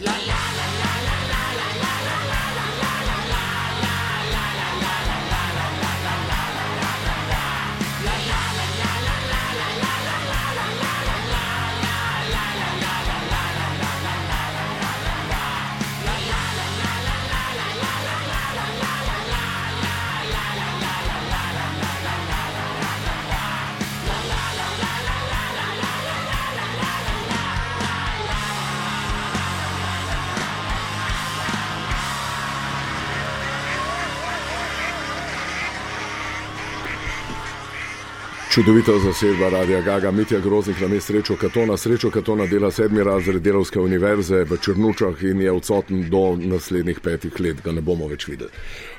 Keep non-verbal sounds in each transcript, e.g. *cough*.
La, la. Čudovita zasedba Radia Gaga, Mitja Groznik na mestu srečo Katona. Srečo Katona dela sedmi razred delovske univerze v Črnučah in je odsoten do naslednjih petih let, ga ne bomo več videli.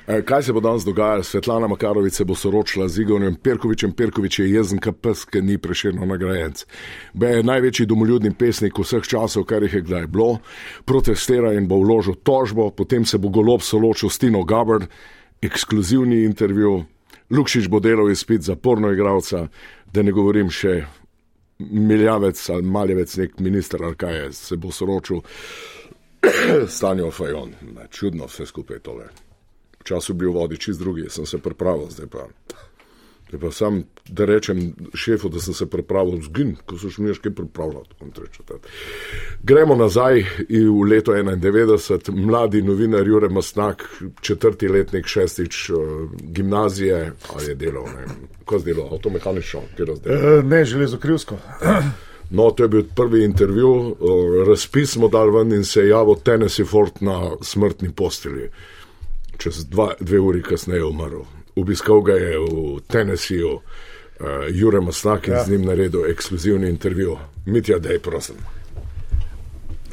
E, kaj se bo danes dogajalo? Svetlana Makarovič se bo soročila z Igorjem Perkovičem. Perkovič je jezen, kapes, ki ni preširno nagrajenc. Be je največji domoljubni pesnik vseh časov, kar jih je kdaj bilo. Protestira in bo vložil tožbo, potem se bo golob soročil s Tino Gabbard, ekskluzivni intervju. Lukšič bo delal izpit za porno igralca, da ne govorim še milijavec ali maljevec, nek minister ali kaj je, se bo soročil stanjo Fajon. Čudno vse skupaj tole. Včasih bil vodi čist drugi, sem se pripravil, zdaj pa. Je pa sam, da rečem šefu, da sem se pripravil zgin, ko so še mi še kaj pripravljati. Gremo nazaj v leto 91, mladi novinar Jure Masnak, četrti letnik, šestič gimnazije, ali je delal, ne, ko je delal, avtomehanično, kje razdel. E, ne, železo krivsko. *clears throat* No, to je bil prvi intervju, razpis smo dal ven in se je javil Tennessee Ford na smrtni posteli. Čez dva, dve uri kasneje je umrl obiskal ga je v Tennesseeju, uh, Jurem Masnak in ja. z njim naredil ekskluzivni intervju. Mitja, da je prosim.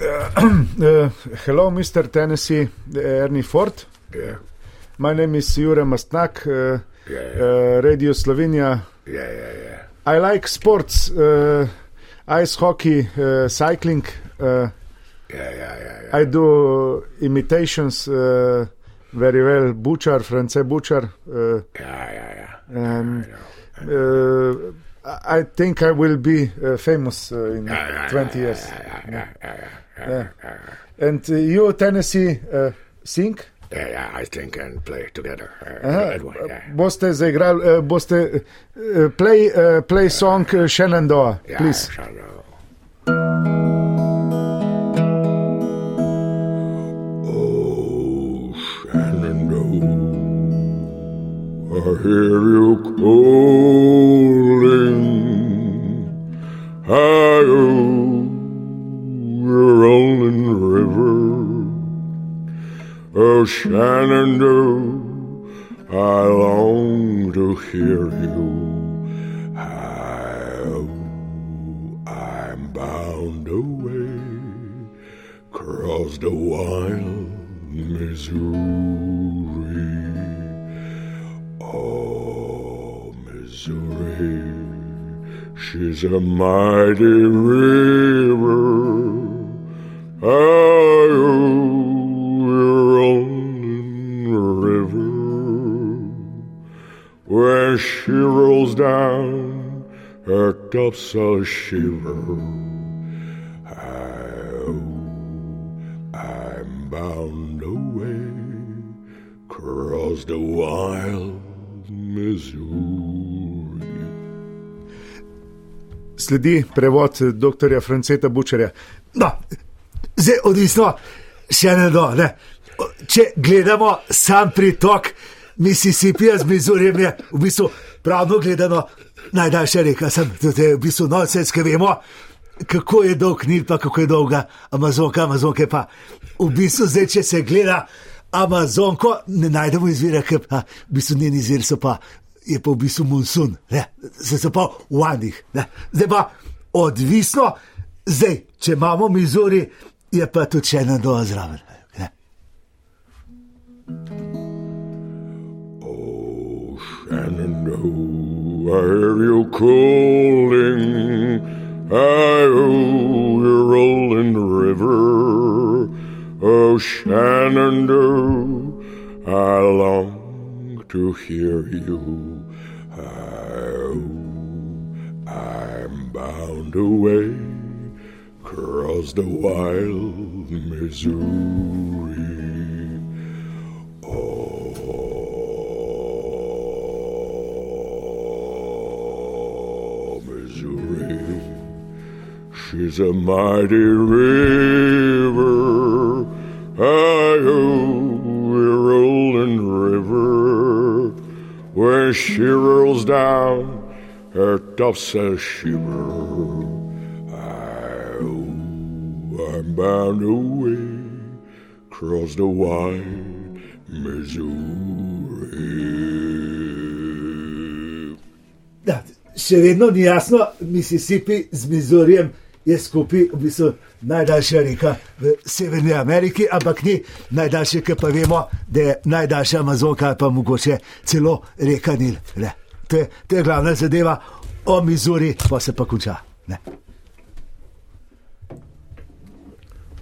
Uh, uh, *clears throat* hello, Mr. Tennessee, Ernie Ford. Yeah. My name is Jure Mastnak, uh, yeah, yeah. Uh, Radio Slovenia. Yeah, yeah, yeah. I like sports, uh, ice hockey, uh, cycling. Uh, yeah, yeah, yeah, yeah. I do imitations. Uh, very well, Butcher, France Butcher. Uh, yeah, yeah, yeah. Uh, I think I will be uh, famous uh, in yeah, yeah, 20 yeah, years. Yeah. And uh, you, Tennessee, uh, sing? Yeah, yeah, I think and play together. Uh, Aha, yeah. boste zaigrali, uh, boste uh, play, uh, play song uh, Shenandoah, Yeah, please. sure, I hear you calling. You're rolling river. Oh, Shenandoah, I long to hear you. I'm bound away across the wild Missouri. Missouri, she's a mighty river. Rolling river. When she rolls down, her tops all shiver. Oh, I'm bound away across the wild Missouri. Sledi prevod dr. Franceta Bučarja. No, zdaj odvisno, še ne do. Ne. Če gledamo sam pritok Mississippija z Mizurjem, je v bistvu pravno gledano najdaljša reka. Sem tudi v bistvu nonsens, ki vemo, kako je dolg Nil, pa kako je dolga Amazonka, Amazonke pa. V bistvu zdaj, če se gleda Amazonko, ne najdemo izvira, ker pa v bistvu njen izvir so pa je pa v bistvu monsun, ne, zdaj so pa v Andih. ne. Zdaj pa odvisno, zdaj, če imamo Mizuri, je pa tudi še ena doza zraven. ne. Oh, Shenandoah, hear you calling. Oh, you're rolling river. Oh, Shenandoah, I long to hear you. Oh, I'm bound away across the wild Missouri. Oh, Missouri, she's a mighty river. Tops a shiver. Oh, I'm bound away across the wide Missouri. Da, še vedno ni jasno, Mississippi z Mizorijem je skupaj v bistvu najdaljša reka v Severni Ameriki, ampak ni najdaljša, ker pa vemo, da je najdaljša Amazonka pa mogoče celo reka Nil. Ne. To je, to je glavna zadeva, o Mizuri pa se pa konča. Ne.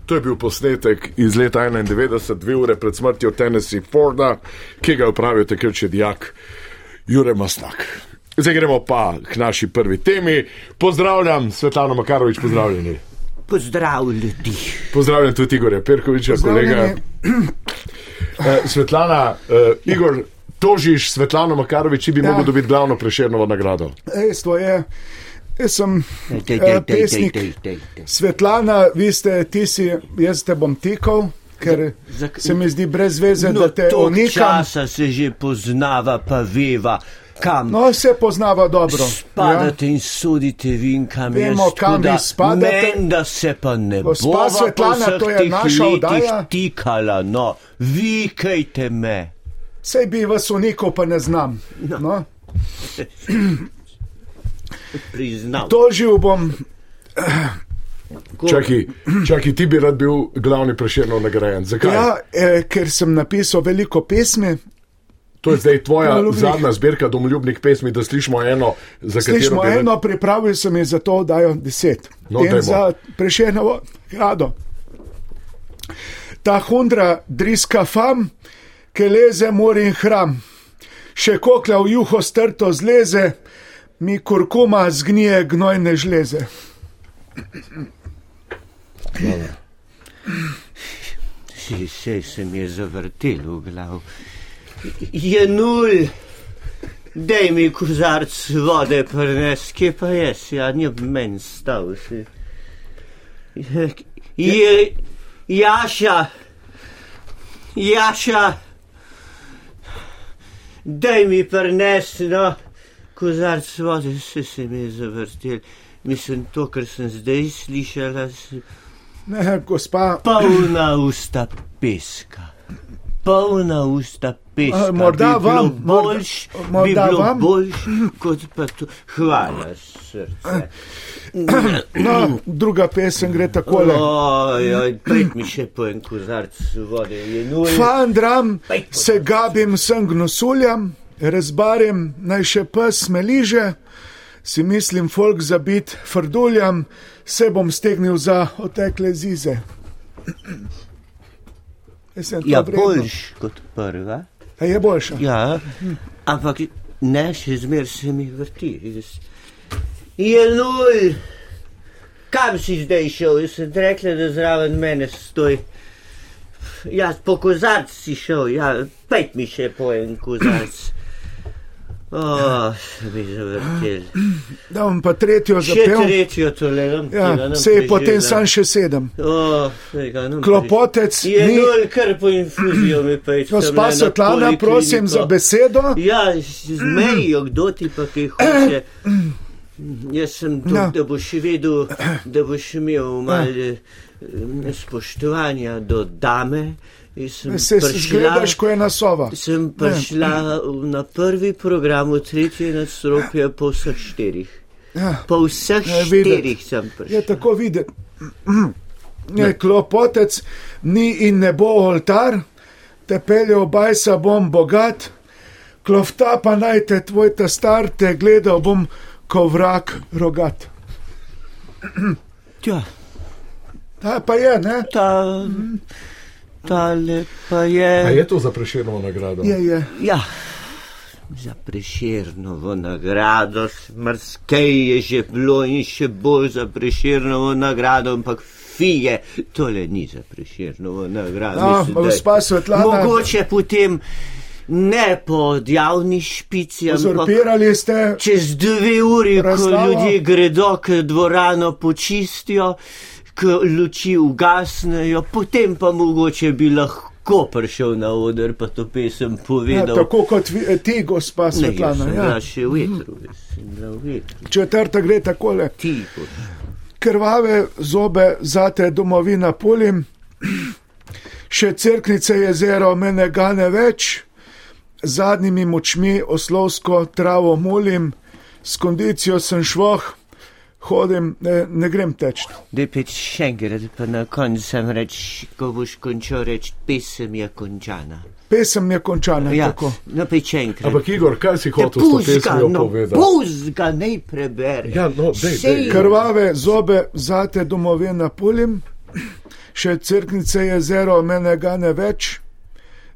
To je bil posnetek iz leta 91, dve ure pred smrtjo Tennessee Forda, ki ga je upravil takrat še dijak Jure Masnak. Zdaj gremo pa k naši prvi temi. Pozdravljam, Svetlana Makarovič, pozdravljeni. Pozdrav ljudi. Pozdravljam tudi Igorja Perkoviča, kolega. Eh, Svetlana, uh, Igor, tožiš Svetlano Makarovič, če bi ja. Ja. mogel dobiti glavno prešernovo nagrado. Ej, to je. Jaz sem Dej, dej, eh, dej, dej, pesnik. Svetlana, vi ste, ti si, jaz te bom tikal, ker Za- za- se mi zdi brez veze, No, da te onikam. časa se že poznava, pa veva, kam No, se poznava dobro. spadate in sodite vi in kam Vemo, jaz kam vi spadate. Menda se pa ne bo. Gospa Svetlana, to je naša oddaja. Tikala, no, vikajte me. Sej bi vas unikal, pa ne znam. No. *clears throat* Priznam. Tožil bom, Čakaj, čakaj, ti bi rad bil glavni prešernov nagrajen. Zakaj? ja, eh, ker sem napisal veliko pesmi. To je zdaj tvoja Domoljubnih. zadnja zbirka domoljubnih pesmi, da slišimo eno, za katero Slišimo bi rad- eno, pripravil sem jih za to, da jo deset. No, za prešenovo grado. Ta hundra driska fam, ki leze mor in hram. Še kokla v juho strto zleze, mi kurkuma zgnije gnojne žleze. Si, se, se mi je zavrtel v glav. Je nul. Dej mi kozarc vode prines, kje pa je, ja, ni ob meni stal si. Je, je, Jaša, Jaša, dej mi prines, no, kozarc vode, se, se mi je zavrtel. Mislim, to, kar sem zdaj slišala, se, Ne, gospa, polna usta peska. Polna usta peska. A, morda bi vam, boljš, morda bi vam. boljš, kot pa to. Hvala, srce. *clears throat* no, druga pesem gre takole. Oj, oj, pet mi še po en kozarc vode. Fandram, se gabim sem gnosuljam, razbarjem naj še pes smeliže, si mislim folk zabit frduljam, se bom stegnil za otekle zize. *clears throat* Jaz to Ja, vredno. boljš kot prva. A je boljša. Ja, ampak ne, še zmer se mi vrti. Jaz- Je nul. Kam si zdaj šel? Jaz sem rekla, da zraven mene stoj. Ja, po kozarc si šel, ja, pet mi še po en kozarc. O, se mi zavrtel. Da bom pa tretjo Še zapel. tretjo toleram. Ja, se je potem sam še sedem. O, tega nam Klopotec. Je ni. nul, kar po infuzijo mi pejte. Gospa Svetlana, prosim za besedo. Ja, zmejijo, kdo ti pa kaj hoče. Jaz sem tu, No. da boš videl, da boš imel malo eh, spoštovanja do dame. Se zgledaš, ko je nasova. sem prišla v- na prvi program, v tretje nadstropje po vseh štirih. Ja, Po vseh videti. štirih sem je prišla. tako videti. *clears throat* Ne, klopotec ni in ne bo oltar, te pelje obajsa bom bogat, klofta pa naj te tvoj ta star, te gledal bom, ko vrak rogat. Ja, Ta pa je, ne? ta, tale pa A je. je to za prešernovo nagrado? Je, je. Ja, za preširnovo nagrado, smrskej je že bilo in še bolj za preširnovo nagrado, ampak fige, tole ni za preširnovo nagrado. No, Mislim, da je- gospa Svetlana. Mogoče potem ne po javni špici, ampak ste. čez dve uri, ko Razstavo? ljudje gredo, k dvorano počistijo, ko luči ugasnejo, potem pa mogoče bi lahko prišel na oder pa to pesem Ja, povedal. tako kot vi, ti, gospa Ne, Svetlana. sem Ja. bila še v vetru, vetru. Četrta gre takole. Ti, po- Krvave zobe zate domovina polim, še crknice jezero me ne gane več, zadnjimi močmi oslovsko travo molim, s kondicijo sem švoh, hodim, ne, ne grem teč. Dej pet še enkrat, pa na koncu sem reč, ko boš končal reči, pesem je končana. Pesem je končana. Ja, tako. no pej še enkrat. Ampak Igor, kaj si Te hotel s to pesmijo no, povedati? puzga, ne prebere. Ja, no, dej, dej. Krvave zobe zate domovina polim, še crknice jezero me ne gane več,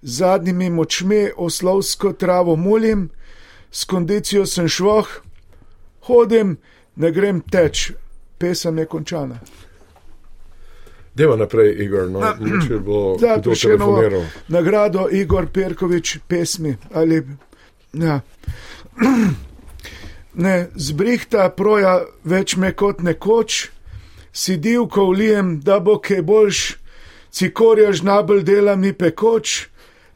zadnjimi močmi oslovsko travo mulim, s kondicijo sem švoh, hodim, ne grem teč, pesem je končana. Deva naprej, Igor, no, če bo Ja, *clears throat* kdo Prešernovo telefoniral. nagrado Igor Perkovič pesmi ali ja. *clears throat* Ne, zbrihta proja več me kot nekoč, sidivko vlijem, da bo kaj boljš, cikorja žnabel dela mi pekoč,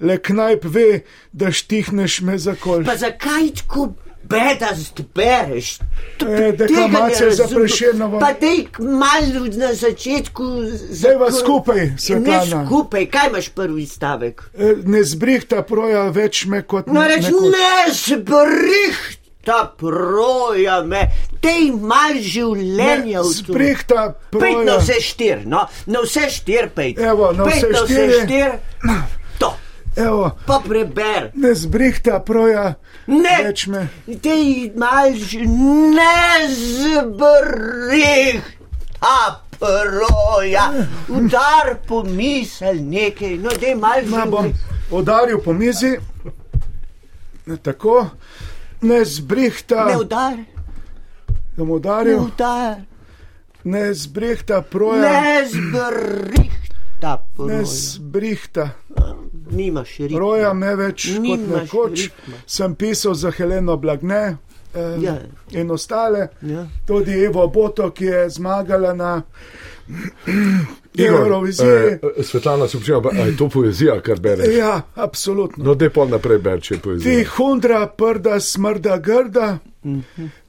le knajp ve, da štihneš me za kol. Pa zakaj tako bedast bereš? E, ne deklamacija za. Prešernovo. Pa dej malo na začetku. Zdajva za- skupaj, Ne Svetlana. skupaj, kaj imaš prvi stavek? E, Ne zbrihta proja več me kot No, reč ne zbrihta proja me, tej mal življenja v tu. Zbrihta Pejt na proja. vse štir, no, na vse štir pejt. Evo, na Pejt vse na vse štir. *clears throat* Evo, pa preber. ne zbrihta proja Ne, več me. Tej mal ž- ne zbrihta proja. Udar po misel nekaj, no, dej mal Ma bom življenja. udaril po mizi, ne, tako, ne zbrihta, Ne udar, bom ne udaril, udar. ne zbrihta proja, Ne zbrihta ne proja. zbrihta Nimaš ritma. proja me več kot Nimaš nekoč. ritma. Sem pisal za Heleno Blagne eh, Ja. in ostale, Ja. tudi Evo Boto, ki je zmagala na *clears throat* Igor, Euroviziji. eh, Svetlana, se pričem, a je to poezija, kar bereš? Ja, absolutno. No, dej pol naprej ber, če je Ti poezija. hundra, prda, smrda, grda,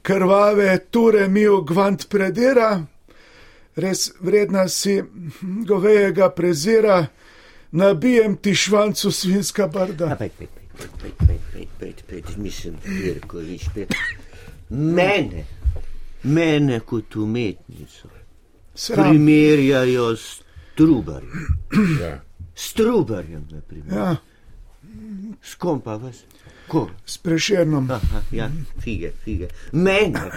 krvave ture mi v gvant predira, res vredna si govejega prezira, nabijem ti švancu svinska brda. Pejt, pejt, pejt, pejt, pejt, pejt, pejt, pejt, mislim, Pirkovič, pejt. Mene, mene kot umetnico Sram. primerjajo s Trubarjem. Ja. S Trubarjem, na primer. Ja, S kom pa vas? Ko? s prešernom. Aha, ja, fige, fige. Mene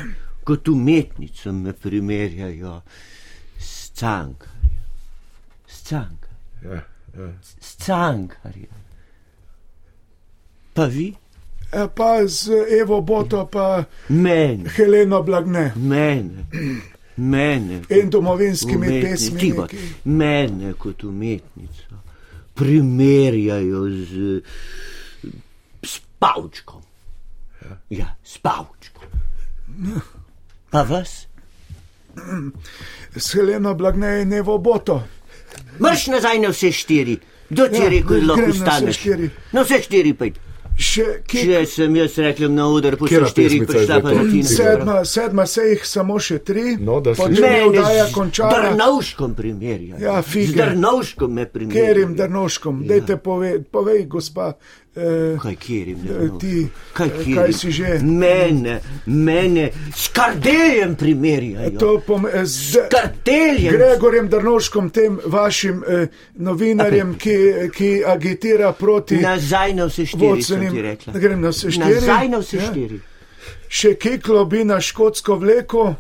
kot umetnico me primerjajo s cankarjem. S cankarjem. Ja, S cankarjem. Pa vi? E, Pa z Evo Boto, pa Mene, Heleno Blagne mene, mene. in domovinskimi pesmi. Mene kot umetnico primerjajo z, s pavčkom. Ja, s pavčkom. Pa vas? S Heleno Blagne in Evo Boto. Marš nazaj na vse štiri. Kdo ti je Ja, rekel, da lahko staneš? štiri. Na vse štiri pej. Še ki Če sem jaz rekel na oder, po štiri je prišla pa na Tina. sedma, sedma se jih samo še tri, No, da potem je vdaja z končana. Drnovškom primerjajo. Ja, fige. Z Drnovškom me primerjajo. Kerim Drnoškom, ja. dajte povej, povej gospa. Eh, Kaj kirim, Eh, ti, kaj, eh, kirim? kaj si že? Mene, mene, s kardeljem primerjajo. to pom, eh, z, Karteljem. Gregorjem Drnoškom, tem vašim eh, novinarjem, ki, ki agitira proti Nazaj na vse štiri, rekla. Grem na vse štiri. Nazaj na vse Ja. štiri. Še kiklo bi na škotsko vleko,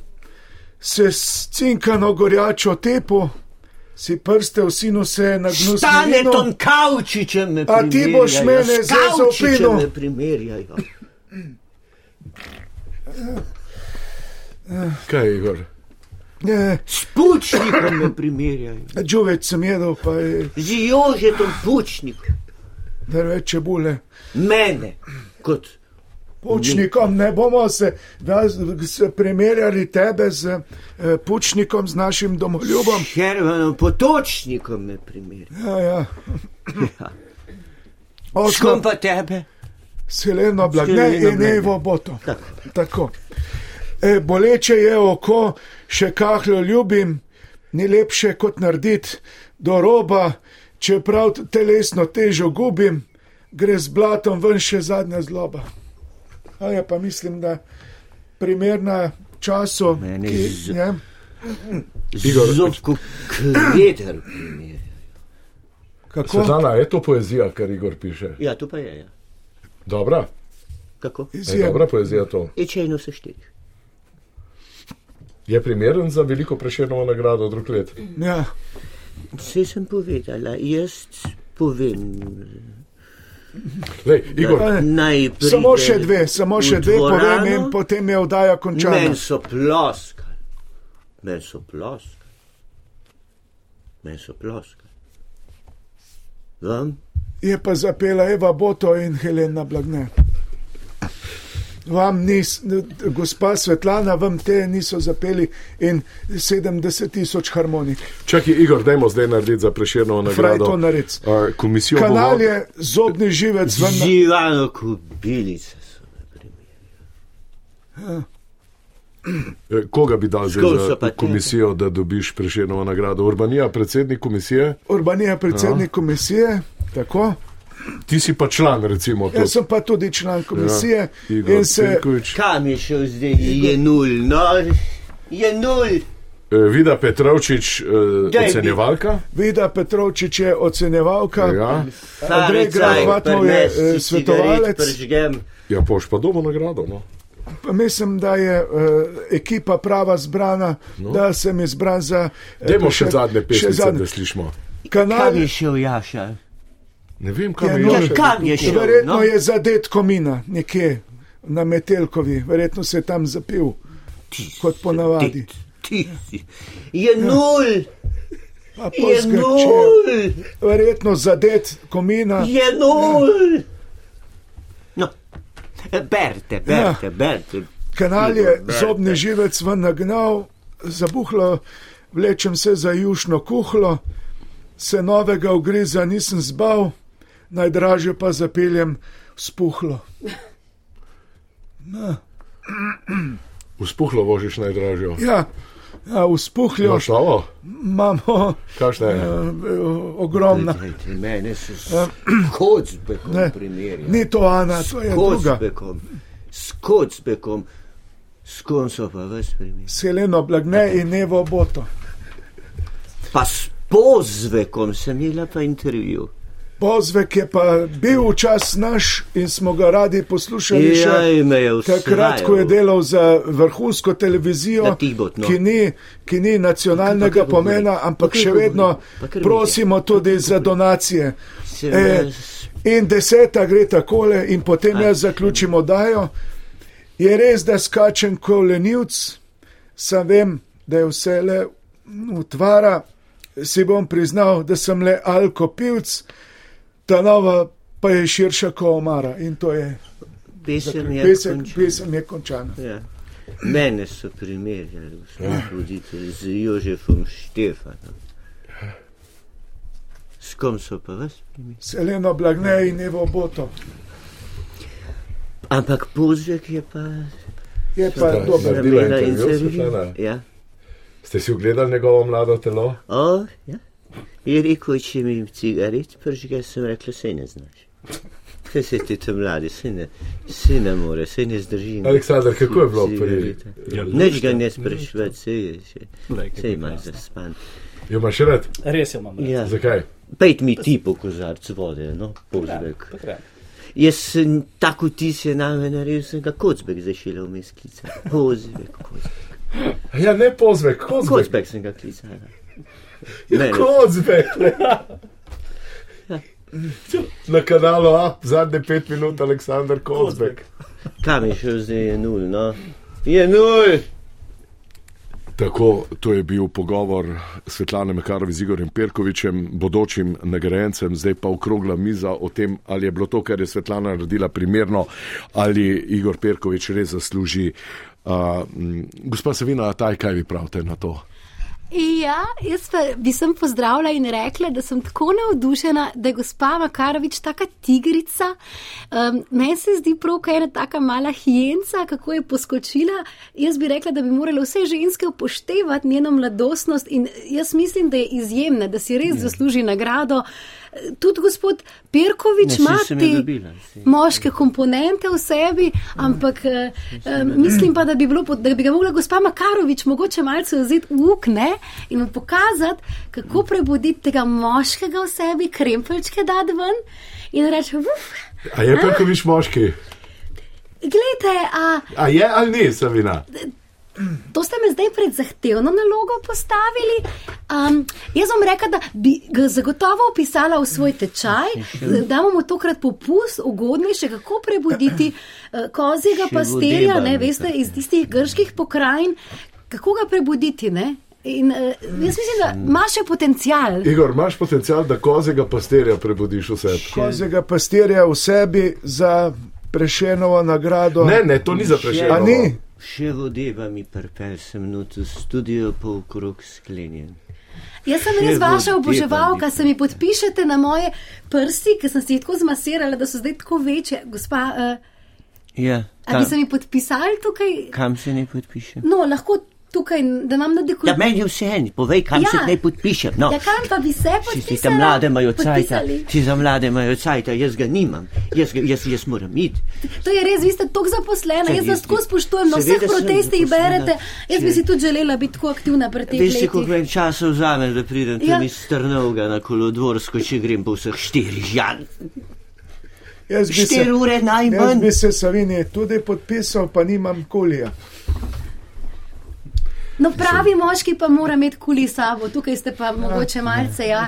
se s cinkano gorjačo tepu, si prste v sinu se na gnu Stane svinino. ton kavčičem me A ti primerjajo. boš mene s zezal kavčičem pino? me primerjajo. Kaj, Igor? Ne, S pučnikom me primerjajo. Džuvec sem jedel, pa je Z Jožetom pučnik. drveč čebule. Mene kot Pučnikom ne bomo se, da, se primerjali tebe z eh, pučnikom, z našim domoljubom. Hermanom potočnikom me primerjajo. Ja, ja. S kom Osmo, pa tebe? Seleno blagne in Blagne. Evo Boto. Tako. Tako. E, boleče je oko, še kahlo ljubim, ni lepše kot narediti do roba, čeprav telesno težo gubim, gre z blatom ven še zadnja zloba. A ja, pa mislim, da primerna času, Meni ki z- je. Igor, Zobko kreder primerjajo. Kako? Svetlana, je to poezija, kar Igor piše? Ja, to pa je. Ja. Dobra, Kako? je dobra poezija to. Je čejno se štiri. Je primeren za veliko preširno nagrado drug let. Ja, Vse sem povedala, jaz povem. Lej, Igor. Naj pride samo še dve, samo še dve povem in potem je vdaja končana. Meni so ploskali, meni so ploskali, meni so ploskali. Vam? je pa zapela Eva Boto in Helena Blagne. Vam nis, gospa Svetlana, vam te niso zapeli in 70 tisoč harmonik. čakaj, Igor, dajmo zdaj narediti za preširno Fraj to nagrado. naredi. A, Komisijo bomo- Kanal je zobni živec ven. Živano kubilice so me primerjali. Eh, Koga bi dal zdaj za komisijo, da dobiš preširno nagrado? Urbanija, predsednik komisije, Urbanija, predsednik komisije, tako. Ti si pa član, recimo. Jaz tudi. sem pa tudi član komisije Ja, Igor in se Cirkovič. Kam je šel zdaj? Je nul, no, je nul. Eh, Vida Petrovčič, eh, ocenjevalka. Vida Petrovčič je ocenjevalka. Ja, Andrej Grahvatov je, eh, svetovalec. Pržgem. ja poš pa dobo nagrado. No. Pa Mislim, da je uh, ekipa prava zbrana, no. da sem izbran za. Dajmo še zadnje pesmice, zadnje. da slišimo. Kanal je šel Jaša? Ne vem, kam je je noč. Jože. Kam je šel? Verjetno no? je zadet komina nekje na Metelkovi, verjetno se je tam zapil, kot ponavadi. Ti, ti si. Je nul, Pa je nul, Verjetno zadet komina. je nul. No, berite, berite, berite. Kanal je Igor, berite. zobni živec ven nagnal, zabuhlo, vlečem se za jušno kuhlo, se novega ugriza nisem zbal, najdražje pa zapeljem spuhlo. Uspuhlo vožiš najdražjo. Ja, ja uspuhljo Imaš novo? imamo Kakšna je? ogromna. Glejte, Mene so s kocbekom Ne, primerjali. Ni to Ana, to je druga. Kocbekom, s kocbekom, s kom so pa vas primerjali. S Heleno Blagne in Nevo Boto. Pa s pozvekom sem imela pa intervju. Pozvek je pa bil včas naš in smo ga radi poslušali še. Jaj. Takrat, ko je delal za vrhunsko televizijo, Tibot, no. ki, ni, ki ni nacionalnega Pa pomena, pa ampak kar še vedno pa prosimo tudi za donacije. E, in deseta gre takole, in potem jaz zaključim oddajo. Je res, da skačem kot lenivc, sam vem, da je vse le utvara, si bom priznal, da sem le alkopivc, ta nova pa je širša kot omara in to je Pesem je pesem, končana. pesem je končana. Ja. Mene so primerjali, gospod voditelj, z Jožefom Štefanom. S kom so pa vas primerjali? Seleno Blagne in Evo Boto. Ampak pozvek je pa. Je pa Da, dobro. Naredila Naredila intervju, Svetlana? Ja. Ste si ogledali njegovo mlado telo? O, ja. Je rekel, če mi cigaret pržge, sem rekel, sej ne znaš. Kaj se ti tam mladi, sej ne, sej ne more, sej ne zdrži. Aleksandar, kako je bilo. Ja, Neč ga ne sprašvati, sej je še. Sej je imaš krasno. zaspan. Jo imaš rad? Res jo imam. Ja. Zakaj? Pejt mi ti po kozarcu vode, no, pozvek. Ja, Jaz tako vtis je na me naredil, sem ga kocbek zašila v meskica. Pozvek, kocbek. Ja, ne pozvek, kozvek. Kocbek sem ga klicala. Ja, Mene. kozvek. Na kanalu A, zadnje pet minut, Aleksandr Kozbek. Kam je šel zdaj, je nul, no? Je nul! Tako, to je bil pogovor Svetlane Mekarovi z Igorjem Perkovičem, bodočim nagrajencem, zdaj pa okrogla miza o tem, ali je bilo to, kar je Svetlana naredila primerno, ali Igor Perkovič res zasluži. Uh, gospa Savina, taj, kaj vi pravite na to? Ja, jaz pa bi sem pozdravila in rekla, da sem tako navdušena, da je gospa Makarovič taka tigrica. Um, Meni se zdi prav, kaj je ena taka mala hijenca, kako je poskočila. Jaz bi rekla, da bi morale vse ženske upoštevati njeno mladostnost in jaz mislim, da je izjemna, da si res zasluži nagrado. Tudi gospod Perkovič Ne, ima te dobila, saj. moške komponente v sebi, ampak eh, eh, mislim pa, da bi, bilo, da bi ga mogla gospa Makarovič mogoče malce vzeti v uk ne? in mu pokazati, kako prebuditi tega moškega v sebi, krempelčke dati ven in reči, uf, A je Perkovič moški? gledajte, a A je ali ni, Savina? To ste me zdaj pred zahtevno nalogo postavili. Um, jaz vam rekla, da bi ga zagotovo upisala v svoj tečaj, da bomo tokrat popust, ugodnejše, kako prebuditi uh, kozjega vodeba ne, veste, iz tistih grških pokrajin, kako ga prebuditi. Ne? In uh, jaz mislim, da ima še potencial. Igor, imaš potencial, da kozega pastirja prebudiš v sebi? Kozega pastirja v sebi za prešenovo nagrado. Ne, ne, to ni za A prešeno. ni? Še vodeba mi prpel sem not v studio, v krog sklenjen. Jaz sem res vaša oboževalka, se mi podpišete na moje prsti, ker sem si jih tako zmasirala, da so zdaj tako večje. Gospa, uh, Ja, a kam, bi se mi podpisali tukaj? kam se ne podpišem? No, lahko tukaj, da imam na Ja, dekolonijo. meni je vse en, povej, kam Ja. se ne podpišem. No. Ja, kam pa bi se podpisali? si za mlade imajo cajta, Podpisali. si za mlade imajo cajta, jaz ga nimam, jaz, ga, jaz, jaz moram iti. To je res, vi ste tako zaposleni, jaz vas tako spoštujem, na vseh protestih berete. Jaz bi si tudi želela biti tako aktivna pri teh Veš, koliko meni časa vzame, da pridem Ja. tam iz Trnovga na kolodvorsko, če grem po vseh štirih žal. Jaz bi, se, jaz bi se Savini tudi podpisal, pa nimam kulija. No, pravi moški pa mora imeti kuli sabo, tukaj ste pa mogoče malce, ja.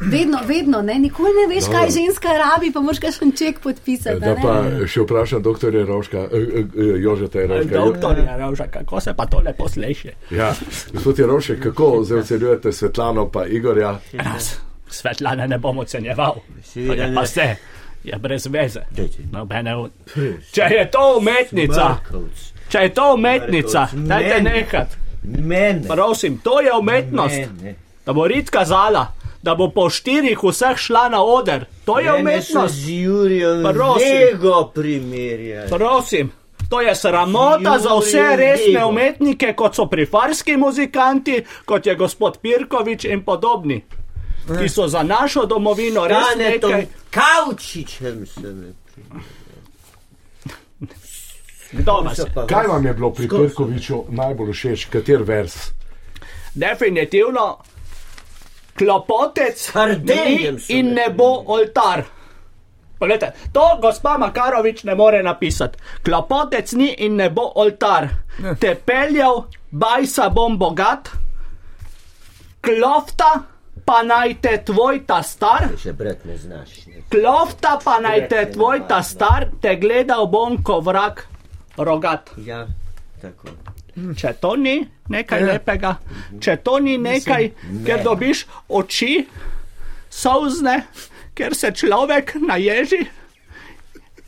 Vedno, vedno, ne? nikoli ne veš, kaj ženska rabi, pa moraš kakšen ček podpisati. Da ne? pa še vprašam dr. Roška, eh, eh, Jožeta Jeroška. Doktor Jaroša, kako se pa to lepo sliši? Ja, gospod Jerošek, kako zdaj ocenjujete Svetlano pa Igorja? Raz, Svetlane ne bom ocenjeval. Je ne. pa vse, je brez veze. Nobene od- Če je to umetnica, če je to umetnica, dajte nehat. Mene. Prosim, to je umetnost. Mene. Da bo Rit kazala, da bo po štirih vseh šla na oder. To je Mene umetnost. z Jurijem Prosim. Vego primerjali. Prosim. To je sramota za vse resne Lego. umetnike, kot so prifarski muzikanti, kot je gospod Pirkovič in podobni, ki so za našo domovino res Stanetom nekaj. Kavčičem sem. Kdo vas je? Kaj vam je bilo pri Perkoviču najbolj všeč, kater vers? Definitivno klopotec Kardeljem ni so in ne bo oltar. Poglejte, to gospa Makarovič ne more napisati. Klopotec ni in ne bo oltar. Te peljal, bajsa bom bogat, klofta pa naj te tvoj ta star. Še brat ne znaš. Ne. Klofta pa naj te tvoj ta star, te gledal bom ko vrak rogat. Ja, tako. Če to ni nekaj lepega, če to ni nekaj, ker dobiš oči, solzne, ker se človek naježi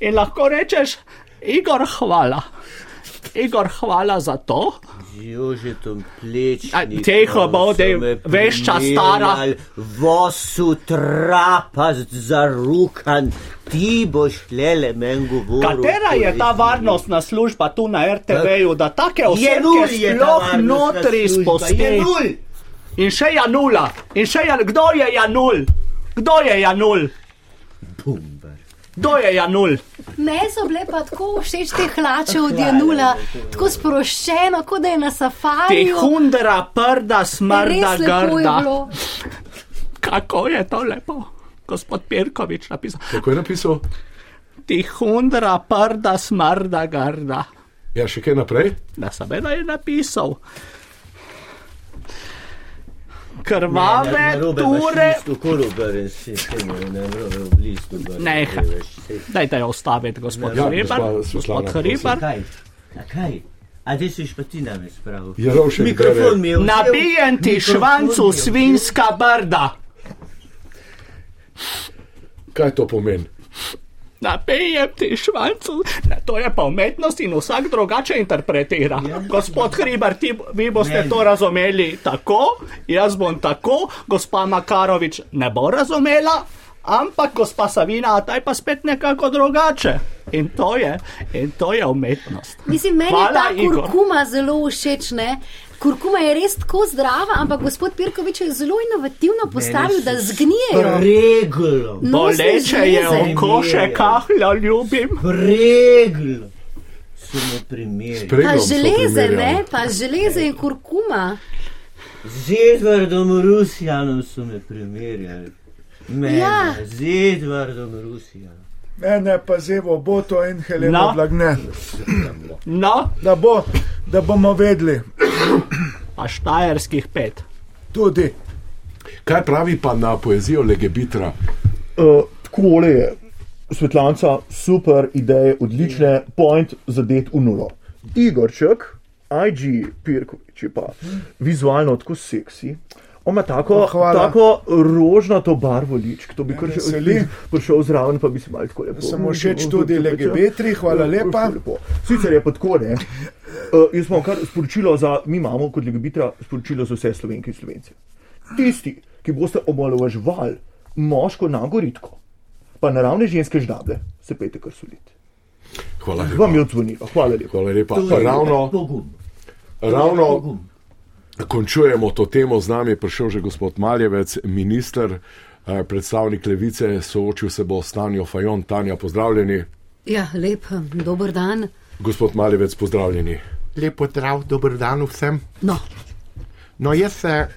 in lahko rečeš, Igor, hvala. Igor, hvala za to. Z Jožetom plečnikom. A, tiho bodi, so me vešča stara. Vosu trapast za rukan, ti boš lele men govoril. Katera je ta varnostna služba tu na RTV-ju, da take Je osebe je sploh notri Je nul. In še Janula, in še Jan, kdo je Janul? Kdo je Janul? Bumbar. Kdo je Janul? Meni so bile pa tako všeč te hlače od Janula, tako sproščeno, kot da je na Ti safariju. hundra, prda, smrda, je grda. Kako je to lepo, gospod Pirkovič napisal. Kako je napisal? Ti hundra, prda, smrda, grda. Ja, še kaj naprej? Da seveda je napisal. Krvave ture. Ne. Dajte jo ostaviti, gospod Ja, Hribar. Gospod Hribar. Kaj? A ti si pa ti name spravil? Jerovšek Mikrofon mi je. Nabijem ti švancu je svinska brda. Kaj to pomeni? Nabijem ti švancu. Ne, to je pa umetnost in vsak drugače interpretira. Gospod Hribar, ti, vi boste Ne. to razumeli tako, jaz bom tako, gospa Makarovič ne bo razumela. Ampak, gospa Savina, ta je pa spet nekako drugače. In to je, in to je umetnost. Mislim, meni Hvala, je ta Igor. kurkuma zelo všeč. Ne? Kurkuma je res tako zdrava, ampak gospod Pirkovič je zelo inovativno postavil, da zgnijejo. Preglo. nosne Boleče je oko še kahlja, ljubim. Primerjali. Pa železe, ne? Pa železe in kurkuma. Z Edvardom Rusijanom so me primerjali. Mene, Ja. z Edvardom Rusijanom. Mene pa zevo Boto in Helena No. Blagne. No, Da, bo, da bomo vedeli. pa štajerskih pet. Tudi. Kaj pravi pa na poezijo Legebitra? Uh, Takole je, Svetlanca, super ideje, odlične, point zadet v nulo. Igorček, IG Pirkovič je pa vizualno tako seksi. On ima tako, Oh, hvala. tako rožnato barvo ličk, to bi kar še veseli. prišel zraven, pa bi se malo tako lepo. Sem všeč tudi LGBT-ri, hvala lepa. Sicer je pa tako, ne. Uh, jaz imam kar sporočilo za, mi imamo kot legibitra sporočilo za vse slovenke in slovence. Tisti, ki boste omalovaževali moško nagoritko, pa naravne ženske ždable, se pejte kar soliti. Hvala Vam je lepa. odzvonilo, hvala lepa. Hvala lepa. To je Ravno, ravno Pogum. Končujemo to temo, z nami je prišel že gospod Maljevec, minister, eh, predstavnik levice, soočil se bo s Tanjo Fajon. Tanja, pozdravljeni. Ja, lep, dober dan. Gospod Maljevec, pozdravljeni. Lepo zdrav, dober dan vsem. No, No, jaz eh,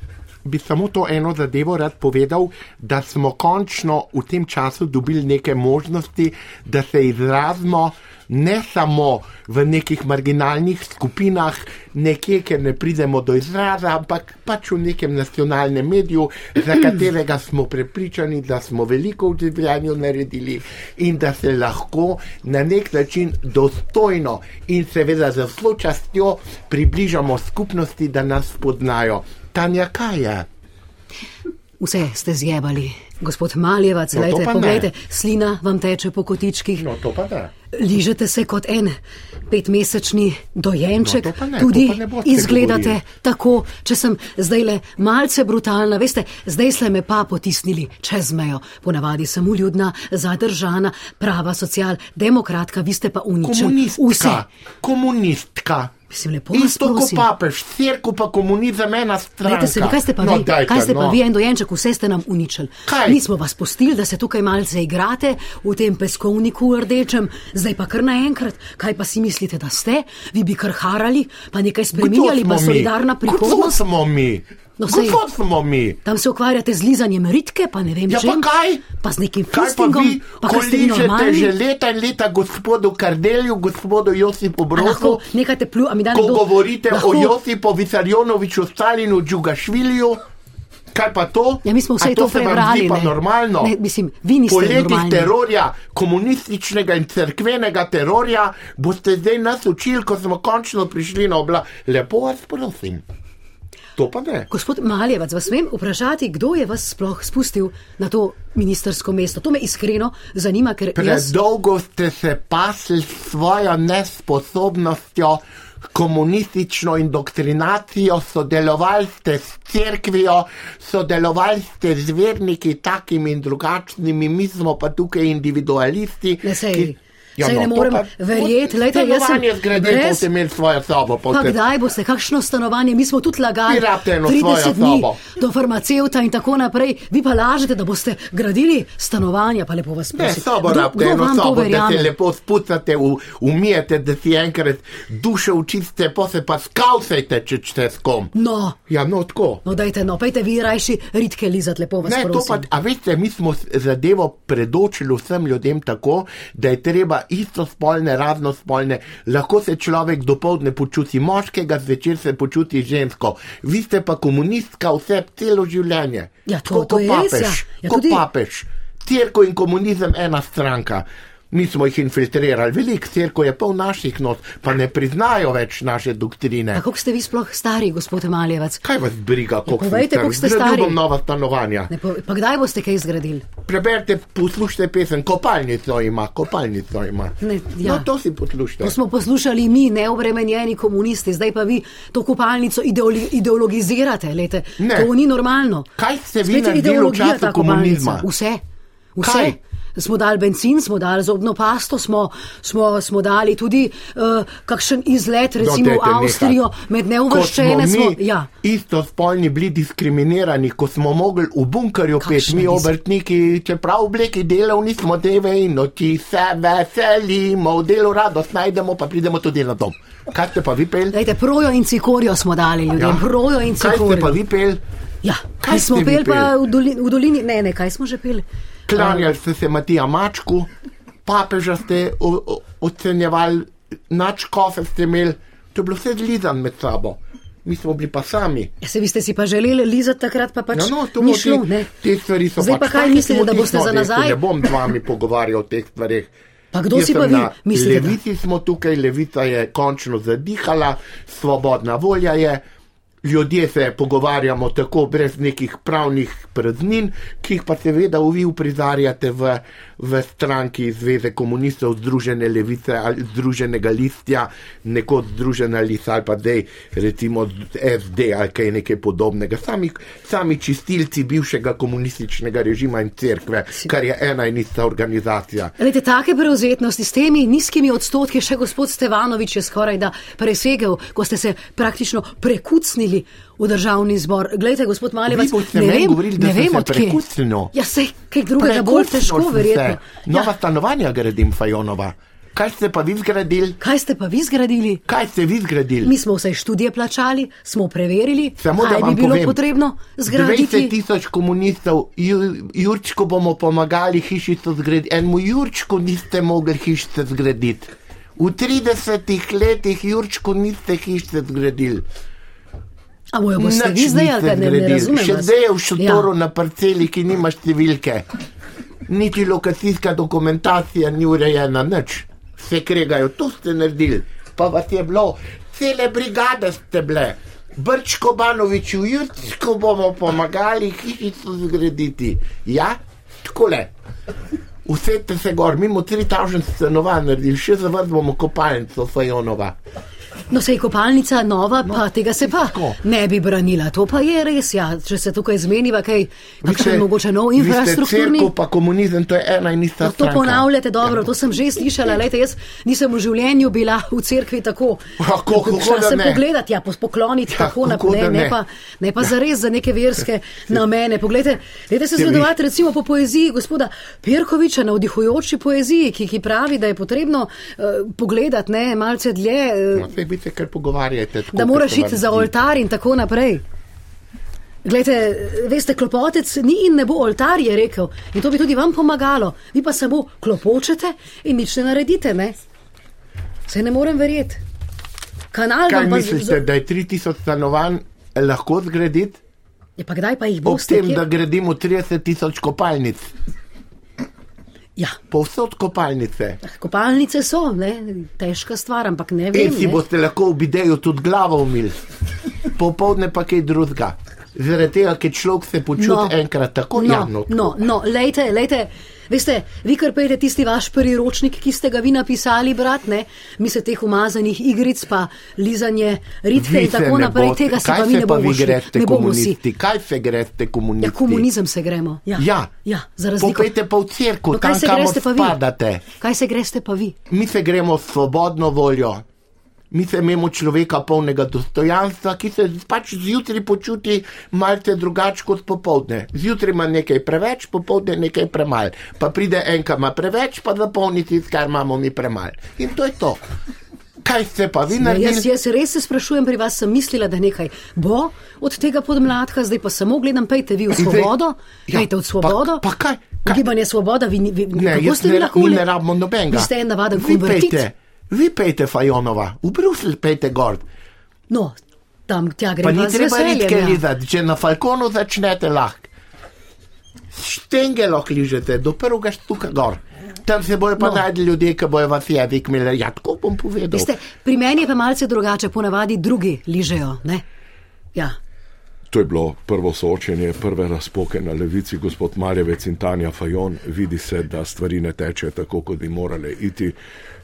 bi samo to eno zadevo rad povedal, da smo končno v tem času dobili neke možnosti, da se izrazimo ne samo v nekih marginalnih skupinah, nekje, ker ne pridemo do izraza, ampak pač v nekem nacionalnem mediju, za *clears throat* katerega smo prepričani, da smo veliko v življenju naredili in da se lahko na nek način dostojno in seveda z vso častjo približamo skupnosti, da nas poznajo. Tanja, kaj je? Vse ste zjebali. Gospod Maljevac, No, no, pa ne. poglejte, slina vam teče po kotičkih. No, to pa da. Ližete se kot en petmesečni dojenček, No, ne, tudi izgledate govorili. tako, če sem zdaj le malce brutalna. Veste, zdaj ste me pa potisnili čez mejo. Ponavadi sem uljudna, zadržana, prava socialdemokratka, vi ste pa uničeni. Vse. Komunistka. Mislim, lepo Isto kot papež, cirku pa komunizem ena stran. Glejte se, kaj ste pa no, vi? Dajte, kaj ste pa no. vi, en dojenček, vse ste nam uničili. Kaj? Mi smo vas pustili, da se tukaj malce igrate v tem peskovniku rdečem, zdaj pa kar naenkrat. Kaj pa si mislite, da ste? Vi bi kar harali, pa nekaj spremenjali, Kdo pa solidarna mi? Kdo prihodnost. smo mi? No, sej- Kdo smo mi? Tam se ukvarjate z lizanjem ritke, pa ne vem, Ja, čem. pa kaj? Pa z nekim Kaj pa fistingom, pa ko kar ste normalni. že leta in leta gospodu Kardelju, gospodu Josipu Brozu, nekaj te plju, a mi da ko nekdo. govorite lahko, o Josipu Visarjonoviču, Stalinu, Džugašvilju? Kaj pa to? Ja, mi smo vse A to vam prebrali. pa ne. normalno. Ne, mislim, vi niste Po letih terorja, komunističnega in cerkvenega terorja, boste zdaj nas učili, ko smo končno prišli na oblast. Lepo vas prosim. To pa ne. Gospod Maljevac, vas smem vprašati, kdo je vas sploh spustil na to ministersko mesto? To me iskreno zanima, ker jaz. Predolgo ste se pasli s svojo nesposobnostjo, komunistično indoktrinacijo, sodelovali ste s cerkvijo, sodelovali ste z verniki takimi in drugačnimi, mi smo pa tukaj individualisti. Ne, sej- ki- sej ne to morem verjeti, glejte, jaz sem Stanovanje zgradili, brez- boste imeli svojo sobo. Pa kdaj boste, kakšno stanovanje, mi smo tudi lagali. Vi rabite eno 30 svojo dni sobo. do farmacevta in tako naprej. Vi pa lažete, da boste gradili stanovanja, pa lepo vas Ne, prosim. sobo Kdo- rabite, kdo eno to sobo, da se lepo spucate, umijete, da si enkrat dušo učiste, pa se pa skavsajte, če ste s kom. No, Ja, no, tako. no dajte, no, pejte vi rajši ritke lizat, lepo vas Ne, to prosim. pa, a veste, mi smo zadevo predočili vsem ljudem tako, da je treba istospolne, raznospolne, lahko se človek dopoledne počuti moškega, zvečer se počuti žensko. Vi ste pa komunistka vse celo življenje. Ja, to- Tako to je res, papež, ja. Ja, kot tudi- papež. Cerkev in komunizem ena stranka. Mi smo jih infiltrirali, veliko cerkev je pol naših not, pa ne priznajo več naše doktrine. Koliko ste vi sploh stari, gospod Maljevec? Kaj vas briga, koliko Ja, povejte, koliko ste stari. bom nova stanovanja. Ne, pa, pa kdaj boste kaj zgradili? Preberite, poslušajte pesem, kopalnico ima, kopalnico ima. Ne, ja. No, to si poslušajte. To smo poslušali mi, neobremenjeni komunisti, zdaj pa vi to kopalnico ideoli, ideologizirate. Lete. Ne. To ni normalno. Kaj ste vi Spet naredili v času ta kopalnica. komunizma? Vse. Vse. Kaj? Smo dali benzin, smo dali zobno pasto, smo, smo, smo dali tudi uh, kakšen izlet, recimo No, v Avstrijo, nehati. med neuvrščene smo smo. Ja. istospolni bili diskriminirani, ko smo mogli v bunkerju Kakšna mi obrtniki, čeprav obleki delovni smo deve in noči se veselimo, v delu radost najdemo, pa pridemo tudi na dom. Kaj ste pa vi pel? Dajte, projo in cikorijo smo dali ljudem, ja. projo in Kaj ste pa vi pel? Ja, Kaj kaj smo peli pa v dolini, v dolini, ne, ne, kaj smo že peli? Klanjali ste se Matija Mačku, papeža ste ocenjevali, načkofe ste imeli, to je bilo vse zlizan med sabo. Mi smo bili pa sami. Ja, se vi ste si pa želeli lizati takrat, pa pač Ja, no, to ni šlo, te, te stvari so Zdaj pa pač kaj take, mislite, da boste za nazaj? Ne bom z vami pogovarjal o teh stvareh. Pa kdo Jaz si pa vi mislite, da- Levici smo tukaj, levica je končno zadihala, svobodna volja je. Ljudje se pogovarjamo tako brez nekih pravnih praznin, ki jih pa seveda vi uprizarjate v, v stranki Zveze komunistov, Združene levice ali Združenega listja, nekoč Združena lista ali pa zdaj recimo SD ali kaj nekaj podobnega. Sami, sami čistilci bivšega komunističnega režima in cerkve, kar je ena in ista organizacija. Lejte, take prevzetnosti s temi nizkimi odstotki, še gospod Stevanovič je skoraj da presegel, ko ste se praktično prekucnili v državni zbor. Glejte, gospod boste ne vem, govorili, da ne vem odkje. prekucnil. Ja, se kaj drugega bolj Prekucnil težko, verjetno. Nova Ja, stanovanja gradim, Fajonova. Kaj ste pa vi zgradili? kaj ste pa vi zgradili? Kaj ste vi zgradili? Mi smo vse študije plačali, smo preverili, Samo da kaj bi bilo povem, potrebno 20 zgraditi. tisoč komunistov, Ju, Jurčko bomo pomagali hišico zgraditi. Enemu Jurčku niste mogli hišice zgraditi. V 30 letih Jurčku niste hišice zgradili. A bojo boste Nič vi zdaj, ali ne, ne razumem? Še zdaj je v šotoru Ja. na parceli, ki nima številke. Niti lokacijska dokumentacija ni urejena, nič. Vse kregajo, to ste naredili. Pa vas je bilo, cele brigade ste bile. Brčko Banovič, v Jurčko bomo pomagali hišico zgraditi. Ja, takole. Usete se gor, mimo 3000 stanovanj naredili, še za vas bomo kopalnico Fajonova. No, sej kopalnica nova, pa tega se pa tako. ne bi branila. To pa je res, ja. Če se tukaj zmeniva, kaj, kakšen mogoče nov infrastrukturni. Cerkev pa komunizem, to je ena in ista No, to stranka. ponavljate dobro, to sem že slišala. Lejte, jaz nisem v življenju bila v cerkvi tako. Kako, kako Šla sem pogledati, ja, pokloniti Ja, tako naprej, ne, ne? pa, ne pa zares za neke verske namene. Poglejte, dajte se zvedovati recimo po poeziji gospoda Pirkoviča, navdihujoči poeziji, ki, ki pravi, da je potrebno uh, pogledati ne, malce dlje. Uh, No, se kar pogovarjate. Tako, da moraš iti za oltar in tako naprej. Glejte, veste, klopotec ni in ne bo oltar, je rekel. In to bi tudi vam pomagalo. Vi pa samo klopočete in nič ne naredite, ne? Se ne morem verjeti. Kanal Kaj mislite, da je 3000 stanovanj lahko zgraditi? Ja, pa kdaj pa jih Ob boste? tem, kje- da gradimo 30 tisoč kopalnic. Ja, Povsod kopalnice. kopalnice so, ne? težka stvar, ampak ne vem. In si Ne? boste lahko v bideju tudi glavo umili. Popovdne pa kaj drugega. Zaradi tega, ker človek se počuti enkrat tako no, javno. No, no, lejte, lejte. Veste, vi kar pejte tisti vaš priročnik, ki ste ga vi napisali, brat, ne? Mi se teh umazanih igric, pa lizanje ritke Vi in tako naprej, boste- tega se Kaj pa mi ne bomo vi šli. greste Ne bomo si. komunisti? Kaj se greste komunisti? Ja, komunizem se gremo. Ja, Ja, ja za razliko. Popejte pa v cerkev, No, kaj tam se kamor greste pa vi? spadate. Kaj se greste pa vi? Mi se gremo s svobodno voljo. Mi se imamo človeka polnega dostojanstva, ki se pač zjutraj počuti malce drugače kot popovdne. Zjutraj ima nekaj preveč, popovdne nekaj premalo. Pa pride enka ima preveč, pa zapolni tisto, kar imamo mi premalo. In to je to. Kaj ste pa vi Ja, jaz, naredili? jaz res se sprašujem pri vas, sem mislila, da nekaj bo od tega podmladka, zdaj pa samo gledam, pejte vi v In zdaj- svobodo, Ja, pejte v svobodo. Pa, pa kaj, Gibanje svoboda, vi, vi, Ne, ne, lahko mi ne rabimo nobenega. Vi ste en navaden konvertit. pejte, vi pejte Fajonova, v Bruselj pejte gor. No, tam tja Pa gremo ni treba ritke Ja. lizati, če na Falkonu začnete lahko. Štenge lahko ližete, do prvega štuka gor. Tam se bojo pa No. najdli ljudje, ki bojo vas jezik imeli. Ja, tako bom povedal. Veste, pri meni je pa malce drugače, ponavadi drugi ližejo. Ne? Ja. To je bilo prvo soočenje, prve razpoke na levici, gospod Marjevec in Tanja Fajon. Vidi se, da stvari ne tečejo tako, kot bi morale iti.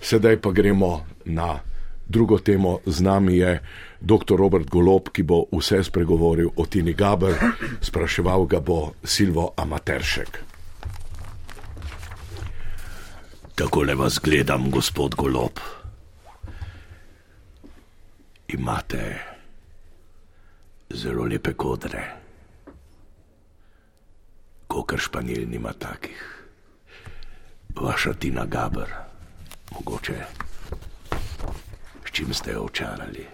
Sedaj pa gremo na drugo temo. Z nami je dr. Robert Golob, ki bo vse spregovoril o Tini Gaber, spraševal ga bo Silvo Amateršek. Takole vas gledam, gospod Golob. Imate zelo lepe kodre. Kokr španil nima takih. Vaša Tina Gaber, mogoče. S čim ste jo očarali?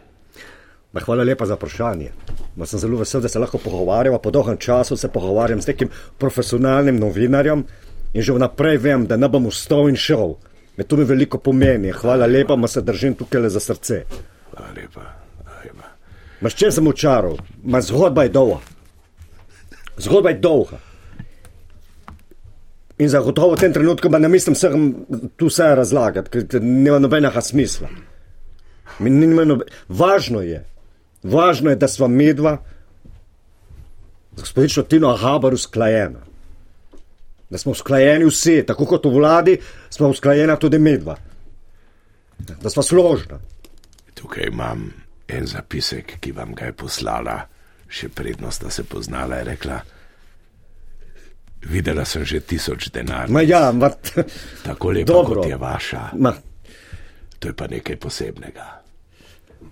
Ma, hvala lepa za vprašanje. Ma, sem zelo vesel, da se lahko pogovarjava. Po dolgem času se pogovarjam z nekim profesionalnim novinarjem in že vnaprej vem, da ne bom ustal in šel. Me to mi veliko pomeni. Hvala lepa, ma se držim tukaj le za srce. Hvala lepa. Ma, s čem sem očaral? Ma, zgodba je dolga. Zgodba je dolga. In zagotovo v tem trenutku ne mislim vsem tu vse razlagati, ker nima nobenega smisla. Mi nima nobe... Važno je, važno je, da sva medva z gospodično Tino Habar usklajena. Da smo usklajeni vsi, tako kot v vladi, smo usklajena tudi medva. Da sva složna. Tukaj imam en zapisek, ki vam ga je poslala, še prednost, da se poznala, je rekla. Videla sem že tisoč denarnic. Ma ja, ma, *laughs* Tako lepa, Dobro. kot je vaša. ma, To je pa nekaj posebnega.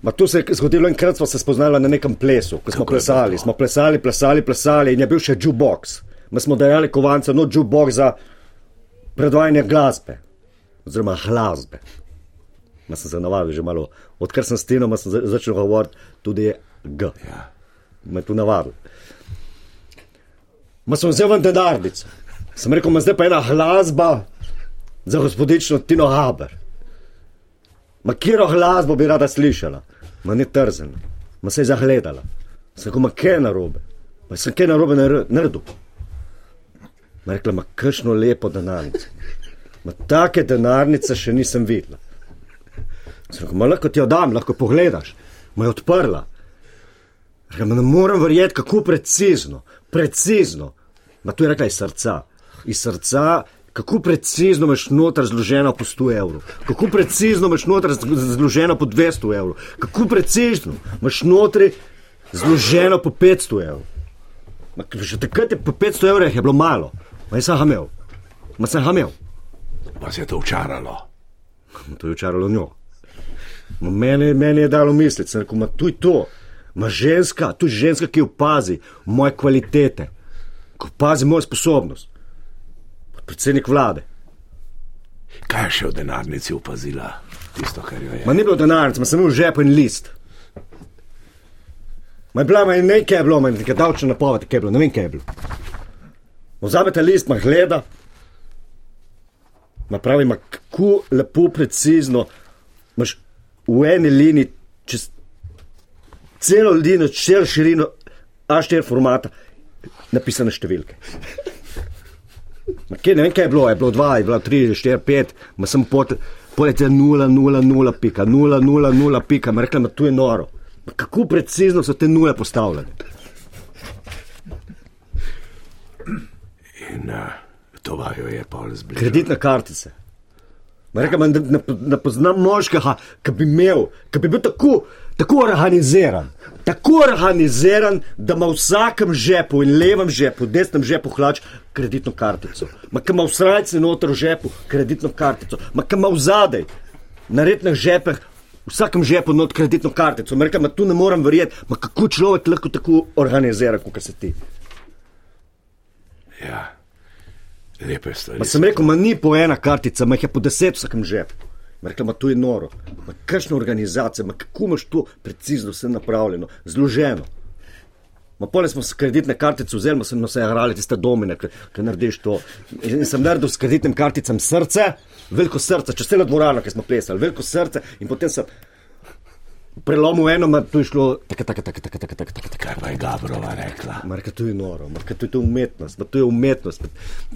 ma tu se je zgodilo enkrat, smo se spoznali na nekem plesu, ko smo Kako plesali. to? Smo plesali, plesali, plesali in je bil še jukebox. Mi smo dajali kovance, no jukebox za predvajanje glasbe, oziroma glasbe. Ma sem se navadil že malo, odkar sem s za- začel govoriti, tudi je G. Ja. Me tu navadil. Ma sem vzel ven denarnico. Sem rekel, ma zdaj pa ena glasba za gospodično Tino Haber. Ma kjero glasbo bi rada slišala, ma ne trzen, ma se je zagledala. Sem rekel, ma kaj je narobe, ma sem kaj narobe nar- naredil. Ma rekla, ma kakšno lepo denarnico. Ma take denarnice še nisem videla. Rekel, lahko ti jo dam, lahko pogledaš. Ma je odprla. Ma ne morem verjeti, kako precizno, precizno. Ma tu je rekla iz srca. Iz srca, kako precizno imaš noter zloženo po 100 evrov, kako precizno imaš noter zloženo po 200 evrov, kako precizno imaš notri zloženo po 500 evrov. Ma, Že takrat je po 500 evrih je bilo malo, ma jaz sem ga imel, ma sem ga imel. Vas je to učaralo. To je učaralo njo. Mene, mene je dalo misliti, sem rekel, tu je to. Ma ženska, tu je ženska, ki opazi moje kvalitete, ki opazi mojo sposobnost. Predsednik vlade. Kaj je še v denarnici opazila? Tisto, kar jo je. Ma ni bilo denarnic, ma sem imel in list. Ma je bila, ma je nekaj je bilo, ma je nekaj davčna napoved, kaj je bilo, ne vem, kaj je bilo. Vzamete list, ma gleda, ma pravi, ma kako lepo, precizno, imaš v eni liniji, čez celo linijo, čez širino A4 formata, napisane številke. Kje, ne vem, kaj je bilo, je bilo 2, je bilo 3, 4, 5, ma sem pot, polete 0, 0, 0, pika, 0, 0, 0, pika, ma rekla, ma tu je noro. Ma kako precizno so te nule postavljene. In uh, to vajo je pol zbližalo. Kreditne kartice. Ma rekla, ma ne, ne, poznam moškega, ki bi imel, ki bi bil tako, tako organiziran. Tako organiziran, da ima v vsakem žepu in levem žepu, desnem žepu hlač kreditno kartico. Ma ki ima v srajci noter v žepu kreditno kartico, ma ki ima v zadej, na rednih žepeh, v vsakem žepu not kreditno kartico. Ma tu ne morem verjeti, ma kako človek lahko tako organizira, kot se ti. Ja. Lepe stvari. Ma sem rekel, ma ni po ena kartica, ma jih je po deset vsakem žepu. Ma rekla, ma to je noro. Ma kakšna organizacija, ma kako imaš to precizno vse napravljeno, zloženo. Ma pole smo s kreditne kartice vzeli, ma smo se igrali tiste domine, ki narediš to. In sem naredil s kreditnim karticam srce, veliko srce, čez celo dvorano, ki smo plesali, veliko srce in potem sem prelomil eno, ma tu je šlo, tako, tako, tako, tako, tako, tako, tako. Kaj pa je Gabrova rekla? Marka, to je noro, Marka, to je to umetnost, to je umetnost.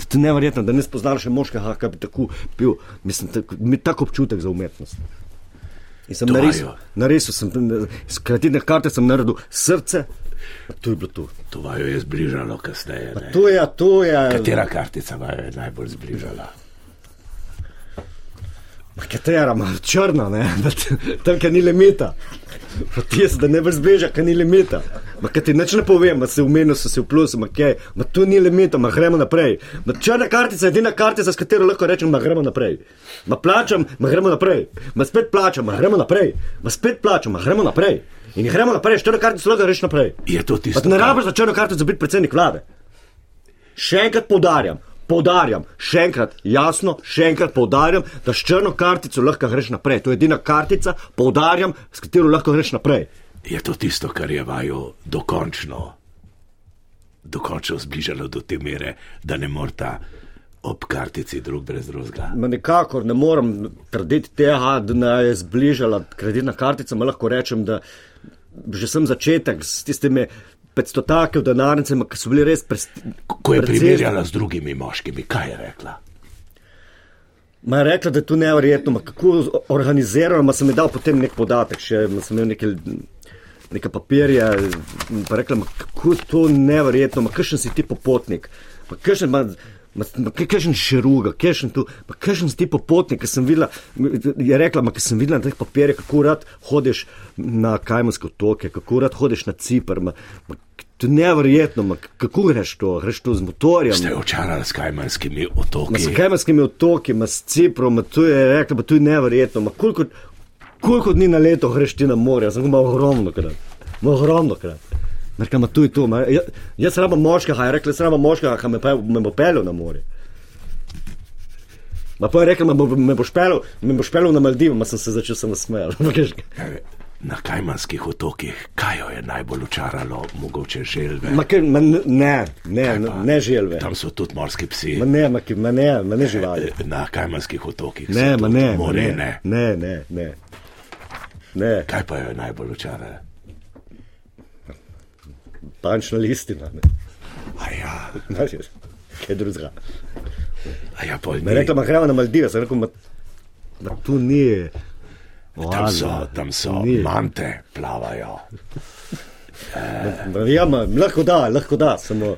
To je neverjetno, da ne spoznaš še moškega, ki bi tako bil, mislim, tako, mi tako občutek za umetnost. In sem narisal, narisal sem, s kreditne karte sem naredil srce, to je bilo to. To vaju je zbližalo kasneje. ne? To je, to je. Katera kartica vaju je najbolj zbližala? Ma Katera, ma črna, ne, *laughs* tam, kjer ni limita. Pa ti jaz, da ne boš zbežal, ker ni limita. Ma kaj ti nič ne povem, ma se v so se v plusu, ma kaj, ma tu ni limita, ma gremo naprej. Ma črna kartica je edina kartica, s katero lahko rečem, ma gremo naprej. Ma plačam, ma gremo naprej. Ma spet plačam, ma gremo naprej. Ma spet plačam, ma gremo naprej. In gremo naprej, črna kartica lahko rečeš naprej. Je to tisto? ne kar- rabiš za črno kartico biti predsednik vlade. Še enkrat poudarjam, poudarjam, še enkrat jasno, še enkrat poudarjam, da s črno kartico lahko greš naprej. To je edina kartica, poudarjam, s katero lahko greš naprej. Je to tisto, kar je vaju dokončno, dokončno zbližalo do te mere, da ne morta ob kartici drug brez drugega? Ma nikakor ne morem trditi tega, da me je zbližala kreditna kartica. Ma lahko rečem, da že sem začetek s tistimi 500 take v denarnicami, ki so bili res presti. Ko je primerjala z drugimi moškimi, kaj je rekla? Ma je rekla, da je to nevrjetno, ma kako organizirano, ma sem ji dal potem nek podatek, še sem imel neke, neke papirje, in pa rekla, ma kako to nevrjetno, ma kakšen si ti popotnik, ma kakšen, ma kakšen širuga, kakšen tu, ma kakšen ti popotnik, ker sem videla, je rekla, ma ker sem videla na teh papirjih, kako rad hodiš na Kajmanske otoke, kako rad hodiš na Cipr, ma, ma to je nevrjetno, ma kako greš to, greš to z motorjem. Ste očarali s kajmanskimi Ma s otoki? Kajmanskimi otoki, ma s Ciprom, ma to je rekla, pa to je neverjetno. Ma koliko, koliko dni na leto greš ti na morje? Imel ogromno krat. Ma ogromno krat. Rekla, to je to. Ma, ja, jaz rabim moškega, je rekla, jaz rabim moškega, ki me, pe- me bo pelil na morje. Ma pa je rekla, me, me boš pelil, me boš pelil na Maldive, ma sem se začel sem nasmejal. *laughs* Kaj- Na kajmanskih otokih, kaj jo je najbolj očaralo, mogoče želve? Ma, ker, ma, ne, ne, Kaj ne, ne želve. Tam so tudi morski psi. Ma ne, ma, ma ne, ma ne živali. Eh, Na kajmanskih otokih Ne, ma ne, ma morene. ne, ne, ne, ne. ne. Kaj pa jo je najbolj očaralo? Bančna listina. Ne. A ja, Znaš, Kaj drugega. a ja, pol Me rekla, ma gremo na Maldive, sem rekel, ma, ma tu ni. Tam so, oaza, tam so ni. mante plavajo. Ma, Ja, ma, lahko da, lahko da, samo,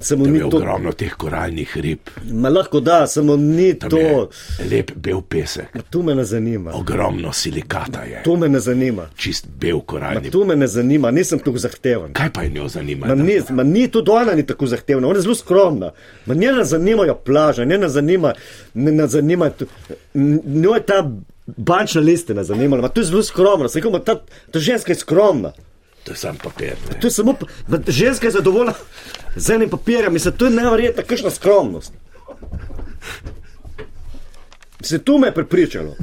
samo Tam ni to. ogromno teh koralnih rib, Ma lahko da, samo ni tam to. lep bel pesek, Ma, tu me ne zanima. ogromno silikata je, Tu me ne zanima. čist bel Ma, koralni. tu me ne zanima, nisem tako zahteven. Kaj pa je njo zanima? Ma ni, ma ni tudi ona ni tako zahtevna, ona je zelo skromna. Ma nje ne zanimajo plaže, nje ne zanima, ne, ne zanima, njo je ta bančna listina zanimala, ma to je zelo skromna, se rekel, ta, ta ženska je skromna. To je sam papir. Ne? To je samo, pa- ženska je zadovoljna z enim papirjem, mislim, to je neverjetna, kakšna skromnost. Se tu me je prepričalo.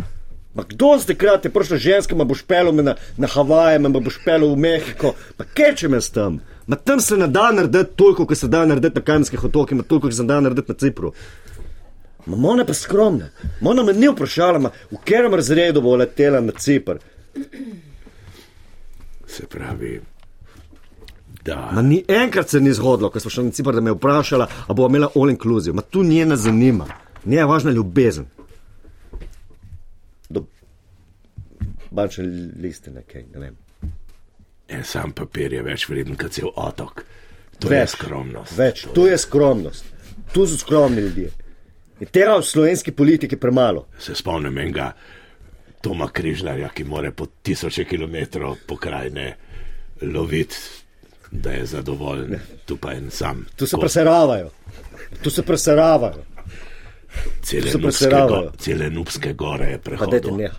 Ma kdo ste krat je prišla ženska, ma boš pelil na, na Havaje, ma boš pelil v Mehiko, ma keče me s tem. Ma tam se ne da narediti toliko, kot se da narediti na Kajmanskih otokih, ma toliko, kot se da narediti na Cipru. Ma ona je pa skromna. Ma ona me ni vprašala, ma v katerem razredu bo letela na Cipr. Se pravi, da. Ma ni enkrat se ni zgodilo, ko smo šli na Cipr, da me je vprašala, ali bo imela all inclusive. Ma tu nje ne zanima, nje je važna ljubezen. Do bančne listine, kaj ne vem. En sam papir je več vreden kot cel otok. To je Več, skromnost. Več, tu je skromnost. Tu so skromni ljudje. In tega v slovenski politiki premalo. Se spomnim enega Toma Križnarja, ki more po tisoče kilometrov pokrajine loviti, da je zadovoljen. Tu pa en sam. Tu se preseravajo. Tu se preseravajo. Cele se Nubske, preseravajo. go, cele Nubske gore je dajte prehodil. ne.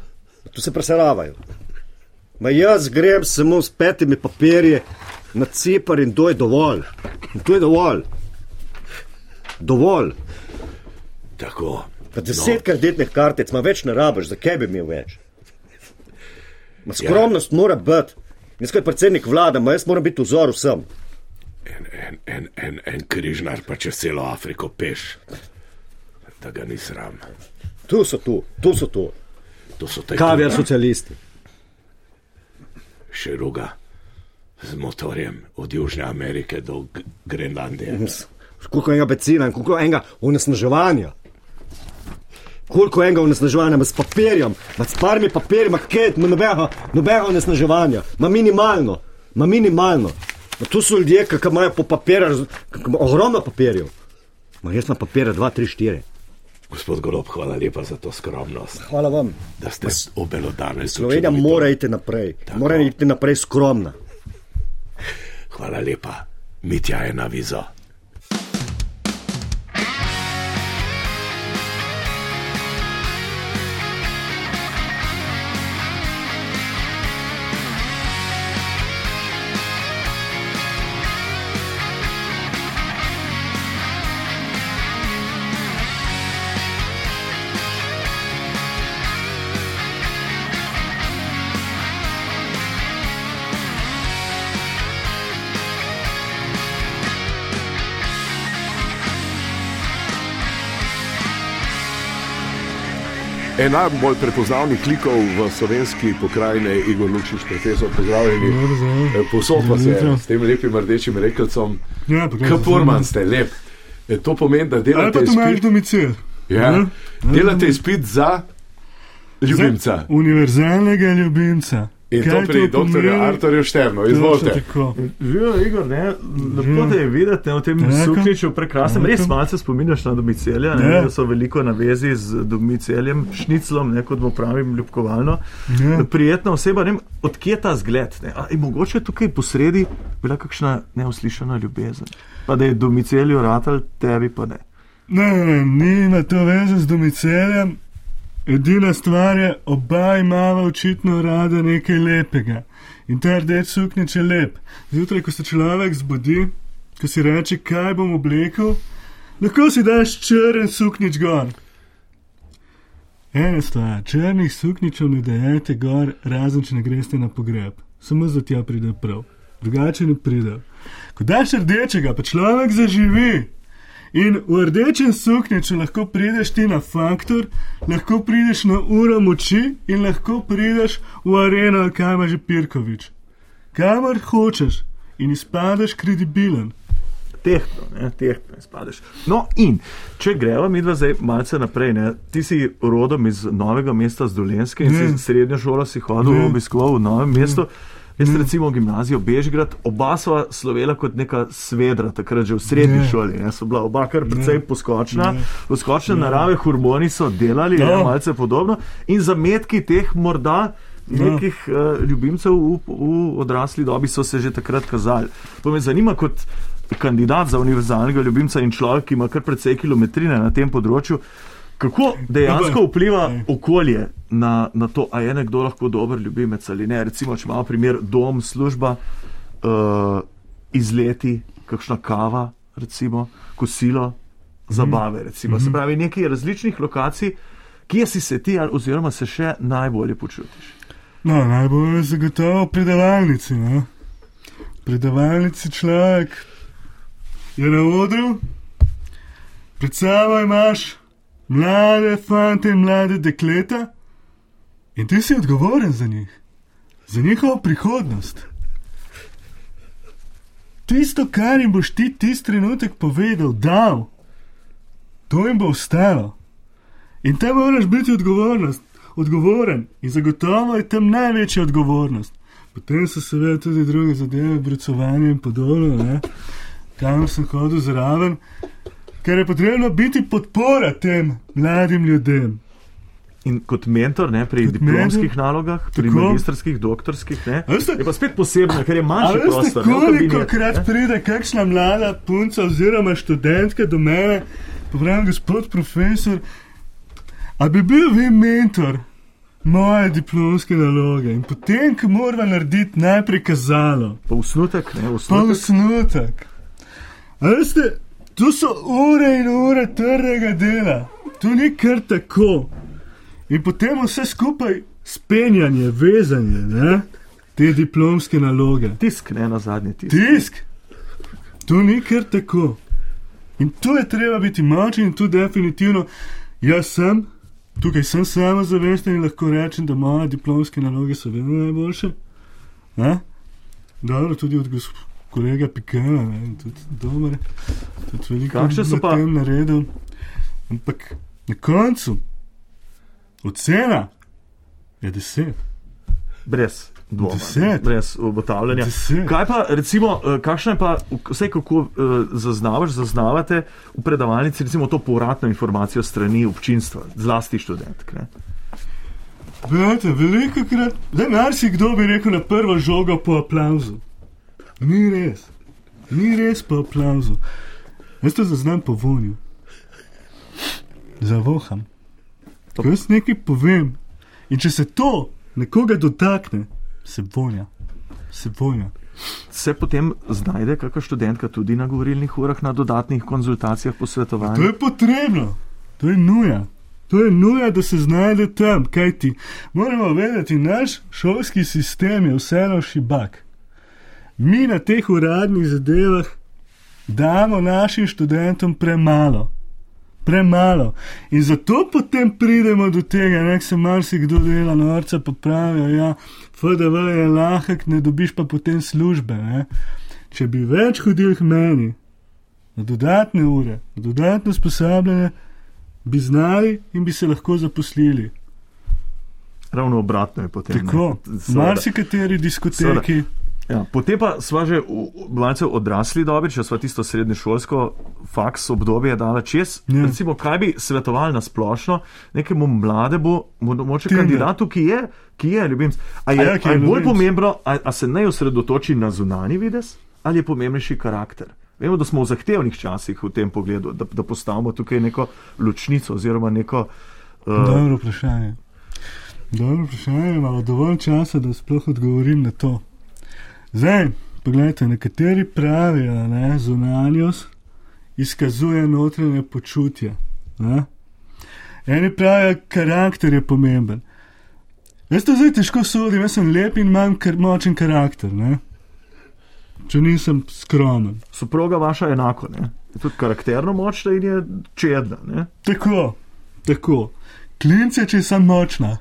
Tu se preseravajo. Ma jaz grem samo s petimi papirji na Cipr in to je dovolj. In to je dovolj. Dovolj. Tako. Pa deset no. kreditnih kartic, ma več ne rabiš, zakaj bi imel več? Ma skromnost ja. mora biti. Jaz kot predsednik vlade, ma jaz moram biti vzor vsem. En, en, en, en, en križnar pa čez celo Afriko peš, da ga ni sram. Tu so tu, tu so tu. To so te Kaviar socialisti. še ruga z motorjem od Južne Amerike do Grenlandije. Koliko enega benzina in koliko enega onesnaževanja. Koliko enega onesnaževanja, s papirjem, s parmi papirji, ma ket, ma nobenega, nobenega onesnaževanja, ma minimalno, ma minimalno. Ma tu so ljudje, ki imajo po papirju, ogromno papirjev. Ma jaz imam papirje 2, 3, 4. Gospod Golob, hvala lepa za to skromnost, Hvala vam. da ste obelodane Slovenija mora iti naprej, mora iti naprej skromna. Hvala lepa, Mitja je na vizo. En najbolj prepoznavnih klikov v slovenski pokrajini je Igor Lukšič, profesor, pozdravljeni. Posod pa se s tem lepim rdečim rekelcom. Ja, Kapurman ste lep. Eh, To pomeni, da Ali delate pa tu imaš izpit, domicil? ja, Ne? delate izpit za ljubimca. Za univerzalnega ljubimca. In to Kaj pri pomeni? dr. Arturju Šternu. Izvolite. Živijo, Igor, ne, lepo te je videti ne, v tem sukniču, prekrasnem. Res malce spominjaš na domicelja, ne, da so veliko na vezi z domiceljem, šniclom, ne, kot mu pravim, ljubkovalno. Ja. Prijetna oseba, ne vem, odkje ta zgled. Ne, a, je mogoče tukaj posredi bila kakšna neuslišana ljubezen. Pa da je domicelju ratal, tebi pa ne. Ne, ne, ne, nima to veze z domiceljem. Edina stvar je, oba imava očitno rada nekaj lepega. In ta rdeč suknič je lep. Zjutraj, ko se človek zbudi, ko si reče, kaj bom oblekel, lahko si daš črn suknič gor. Ena stvar, črnih sukničev ne dajete gor, razen če ne greste na pogreb. Samo za tja pride prav, drugače ne pride. Ko daš rdečega, pa človek zaživi. In v rdečem sukniču lahko prideš ti na faktor, lahko prideš na uro moči in lahko prideš v areno, ali kaj ima že Pirkovič. Kamor hočeš in izpadeš kredibilen. Tehtno, ne, tehtno izpadeš. No, in če greva mi dva zdaj malce naprej, ne, ti si rodom iz novega mesta z Dolenske in si srednjo šolo si hodil Ne. obiskoval v novem mestu. Jaz recimo gimnazijo Bežgrad, oba sva slovela kot neka svedra, takrat že v srednji Ne. šoli. Ne, so bila oba kar precej poskočna, Ne. poskočne narave, hormoni so delali, ne, No. malce podobno in zametki teh morda. Nekih uh, ljubimcev v, v odrasli dobi so se že takrat kazali. To me zanima kot kandidat za univerzalnega ljubimca in človek, ki ima kar precej kilometrine na tem področju. Kako dejansko vpliva okolje na, na to, a je nekdo lahko dober ljubimec ali ne? Recimo, če imamo primer dom, služba, uh, izleti, kakšna kava, recimo, kosilo, zabave. Recimo. Se pravi, nekaj različnih lokacij, kje si se ti oziroma se še najbolje počutiš. No, najbolj je zagotovo predavalnici. No? Predavalnici človek je na odru, pred sabo imaš mlade fante in mlade dekleta in ti si odgovoren za njih, za njihovo prihodnost. Tisto, kar jim boš ti tisti trenutek povedal, dal, to jim bo ostalo. In tam moraš biti odgovornost, odgovoren in zagotovo je tam največja odgovornost. Potem so seveda tudi druge zadeve, brucovanje in podobno, ne, kamor sem hodil zraven, ker je potrebno biti podpora tem mladim ljudem. In kot mentor ne, pri Kot diplomskih mentor, nalogah, pri tako. magistrskih, doktorskih, ne, veste- je pa spet posebno, ker je manjši veste, prostor. ne, koliko kabinetu, krat ne. pride kakšna mlada punca oziroma študentka do mene, pa pravim, gospod profesor, a bi bil vi mentor moje diplomske naloge in potem, ko moramo narediti najprej kazalo, Pa usnutek, ne, pa usnutek. usnutek. A veste, tu so ure in ure trdega dela, tu ni kar tako. In potem vse skupaj spenjanje, vezanje, ne? te diplomske naloge. Tisk, ne na zadnji tisk. Tisk. To ni kar tako. In tu je treba biti močen, in tu definitivno jaz sem, tukaj sem samozavesten in lahko rečem, da moje diplomske naloge so vedno najboljše. Ne? Dobro, tudi od gospod. Kolega Pikala, ne, tudi dober, tudi veliko na pa- tem naredil. Ampak na koncu, ocena je deset. Brez dvoma, brez ugotavljanja. Deset. Kaj pa, recimo, eh, kakšno je pa, vse kako uh, zaznavaš, zaznavate v predavalnici, recimo to povratno informacijo strani občinstva, zlasti študentk? Ne? Veste, veliko krat, da marsikdo bi rekel na prvo žogo po aplauzu. Ni res, ni res po aplauzu. Jaz to zaznam po vonju. Zavoham. Ko jaz nekaj povem in če se to nekoga dotakne, se vonja. Se vonja. Se potem znajde kakšna študentka tudi na govorilnih urah, na dodatnih konzultacijah, To posvetovanjih? je potrebno, to je nuja. To je nuja, da se znajde tam, kaj ti. Moramo vedeti, naš šolski sistem je vseeno šibak. Mi na teh uradnih zadevah damo našim študentom premalo. Premalo. In zato potem pridemo do tega, da se marsikdo dela norca, pa pravijo, da ja, FDV je lahek, ne dobiš pa potem službe. Ne? Če bi več hodil k meni, na dodatne ure, na dodatno usposabljanje, bi znali in bi se lahko zaposlili. Ravno obratno je potem. ne. Tako, marsikateri diskoteki. Ja, potem pa smo že malce odrasli dobi, če smo tisto srednješolsko faks obdobje dala čez. Ja. Recimo, kaj bi svetoval na splošno nekemu mlademu, mo- moče kandidatu, ki je, ki je ljubim. A je, A ja, je, a je bolj pomembno, a, a se ne osredotoči na zunani vides, ali je pomembnejši karakter? Vemo, da smo v zahtevnih časih v tem pogledu, da, da postavimo tukaj neko ločnico oziroma neko. Uh, Dobro vprašanje. Dobro vprašanje, imamo dovolj časa, da sploh odgovorim na to. Zdaj, pogledajte, nekateri pravijo, da zunanjost izkazuje notranje počutje. Ne? Eni pravijo, karakter je pomemben. Jaz to zdaj težko sodim, jaz sem lep in imam kar močen karakter, ne? če nisem skromen. soproga vaša enako, ne? je tudi karakterno močna in je čedna. Ne? Tako, tako. Klince, če sem močna.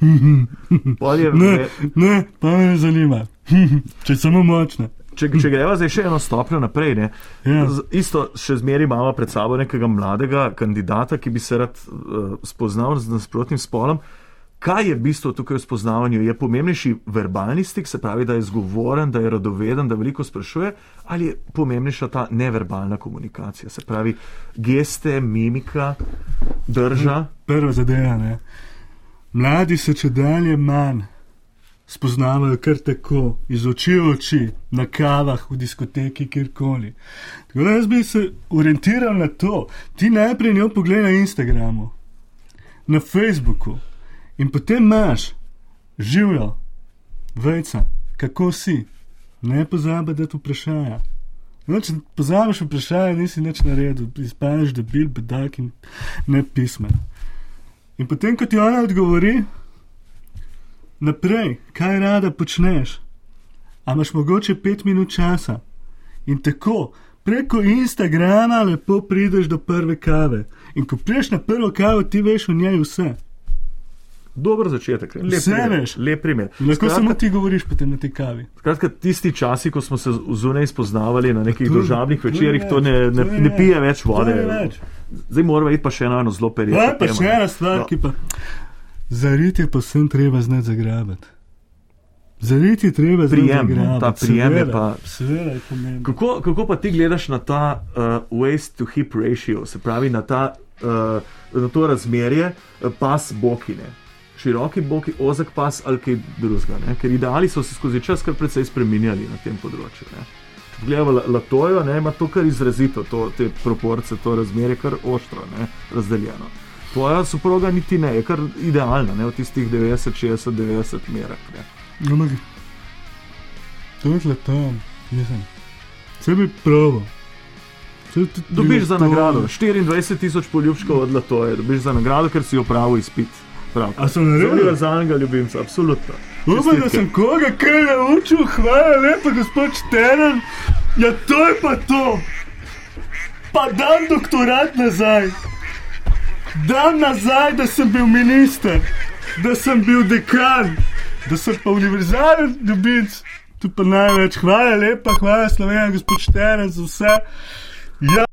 Je- Ne, ne, pa me ne zanima. *laughs* Če samo močna. Če, če greva zdaj še eno stopnjo naprej, ne, Ja. z, isto še zmeraj imamo pred sabo nekega mladega kandidata, ki bi se rad uh, spoznal z nasprotnim spolom. Kaj je bistvo tukaj v spoznavanju? Je pomembnejši verbalni stik, se pravi, da je zgovoren, da je radoveden, da veliko sprašuje, ali je pomembnejša ta neverbalna komunikacija, se pravi geste, mimika, drža. Prva zadeva, ne. Mladi se če dalje manj spoznavajo kar tako, iz oči v oči, na kavah, v diskoteki, kjerkoli. Tako da jaz bi se orientiral na to. Ti najprej njo pogledaj na Instagramu, na Facebooku in potem imaš živjo, vejca, kako si. Ne pozabi, da ti vprašaja. No, če pozabiš vprašanje, nisi nič naredil, izpadeš debil, bedak in nepismen. In potem, ko ti ona odgovori, naprej, kaj rada počneš, a imaš mogoče pet minut časa. In tako, preko Instagrama lepo prideš do prve kave. In ko prideš na prvo kavo, ti veš o njej vse. Dober začetek, lep Vse primer. veš. Lep primer. Lahko Skratka, samo ti govoriš potem na tej kavi. Skratka, tisti časi, ko smo se zunaj spoznavali na nekih To- družabnih to je večerjih, to ne, več, ne, to je ne več, pije več to vode. je več. Zdaj moramo iti pa še na eno zelo perečo. Ja, pa temo, še ena stvar, No, ki pa. Zariti je pa vsem treba znati zagrabiti. Zariti je treba Prijem, zagrabiti. ta prijem je seveda, pa- Seveda je pomembno. Kako, kako pa ti gledaš na ta uh, waist to hip ratio, se pravi na, ta, uh, na to razmerje uh, pas bokine? Široki boki, ozek pas ali kaj drugega. Ker ideali so se skozi čas kar precej spremenjali na tem področju. Ne? Če pogledamo La- Latojo, ne, ima to kar izrazito, to, te proporce, to razmerje kar ostro, ne, razdeljeno. Tvoja soproga niti ne, je kar idealna, ne, v tistih 90, 60, 90 merah. No, ampak to je tam, mislim. Vse bi tudi Dobiš za nagrado 24 tisoč poljubčkov od Latoje, dobiš za nagrado, ker si opravil izpit. Prav. A sem naredil? Za univerzalnega ljubimca, absolutno. Upam, da sem koga kaj naučil, hvala lepa, gospod Šteren. Ja, to je pa to. Pa dam doktorat nazaj. Dam nazaj, da sem bil minister, da sem bil dekan, da sem pa univerzalen dobic. Tu pa največ. Hvala lepa, hvala Slovenija, gospod Šteren, za vse. Ja.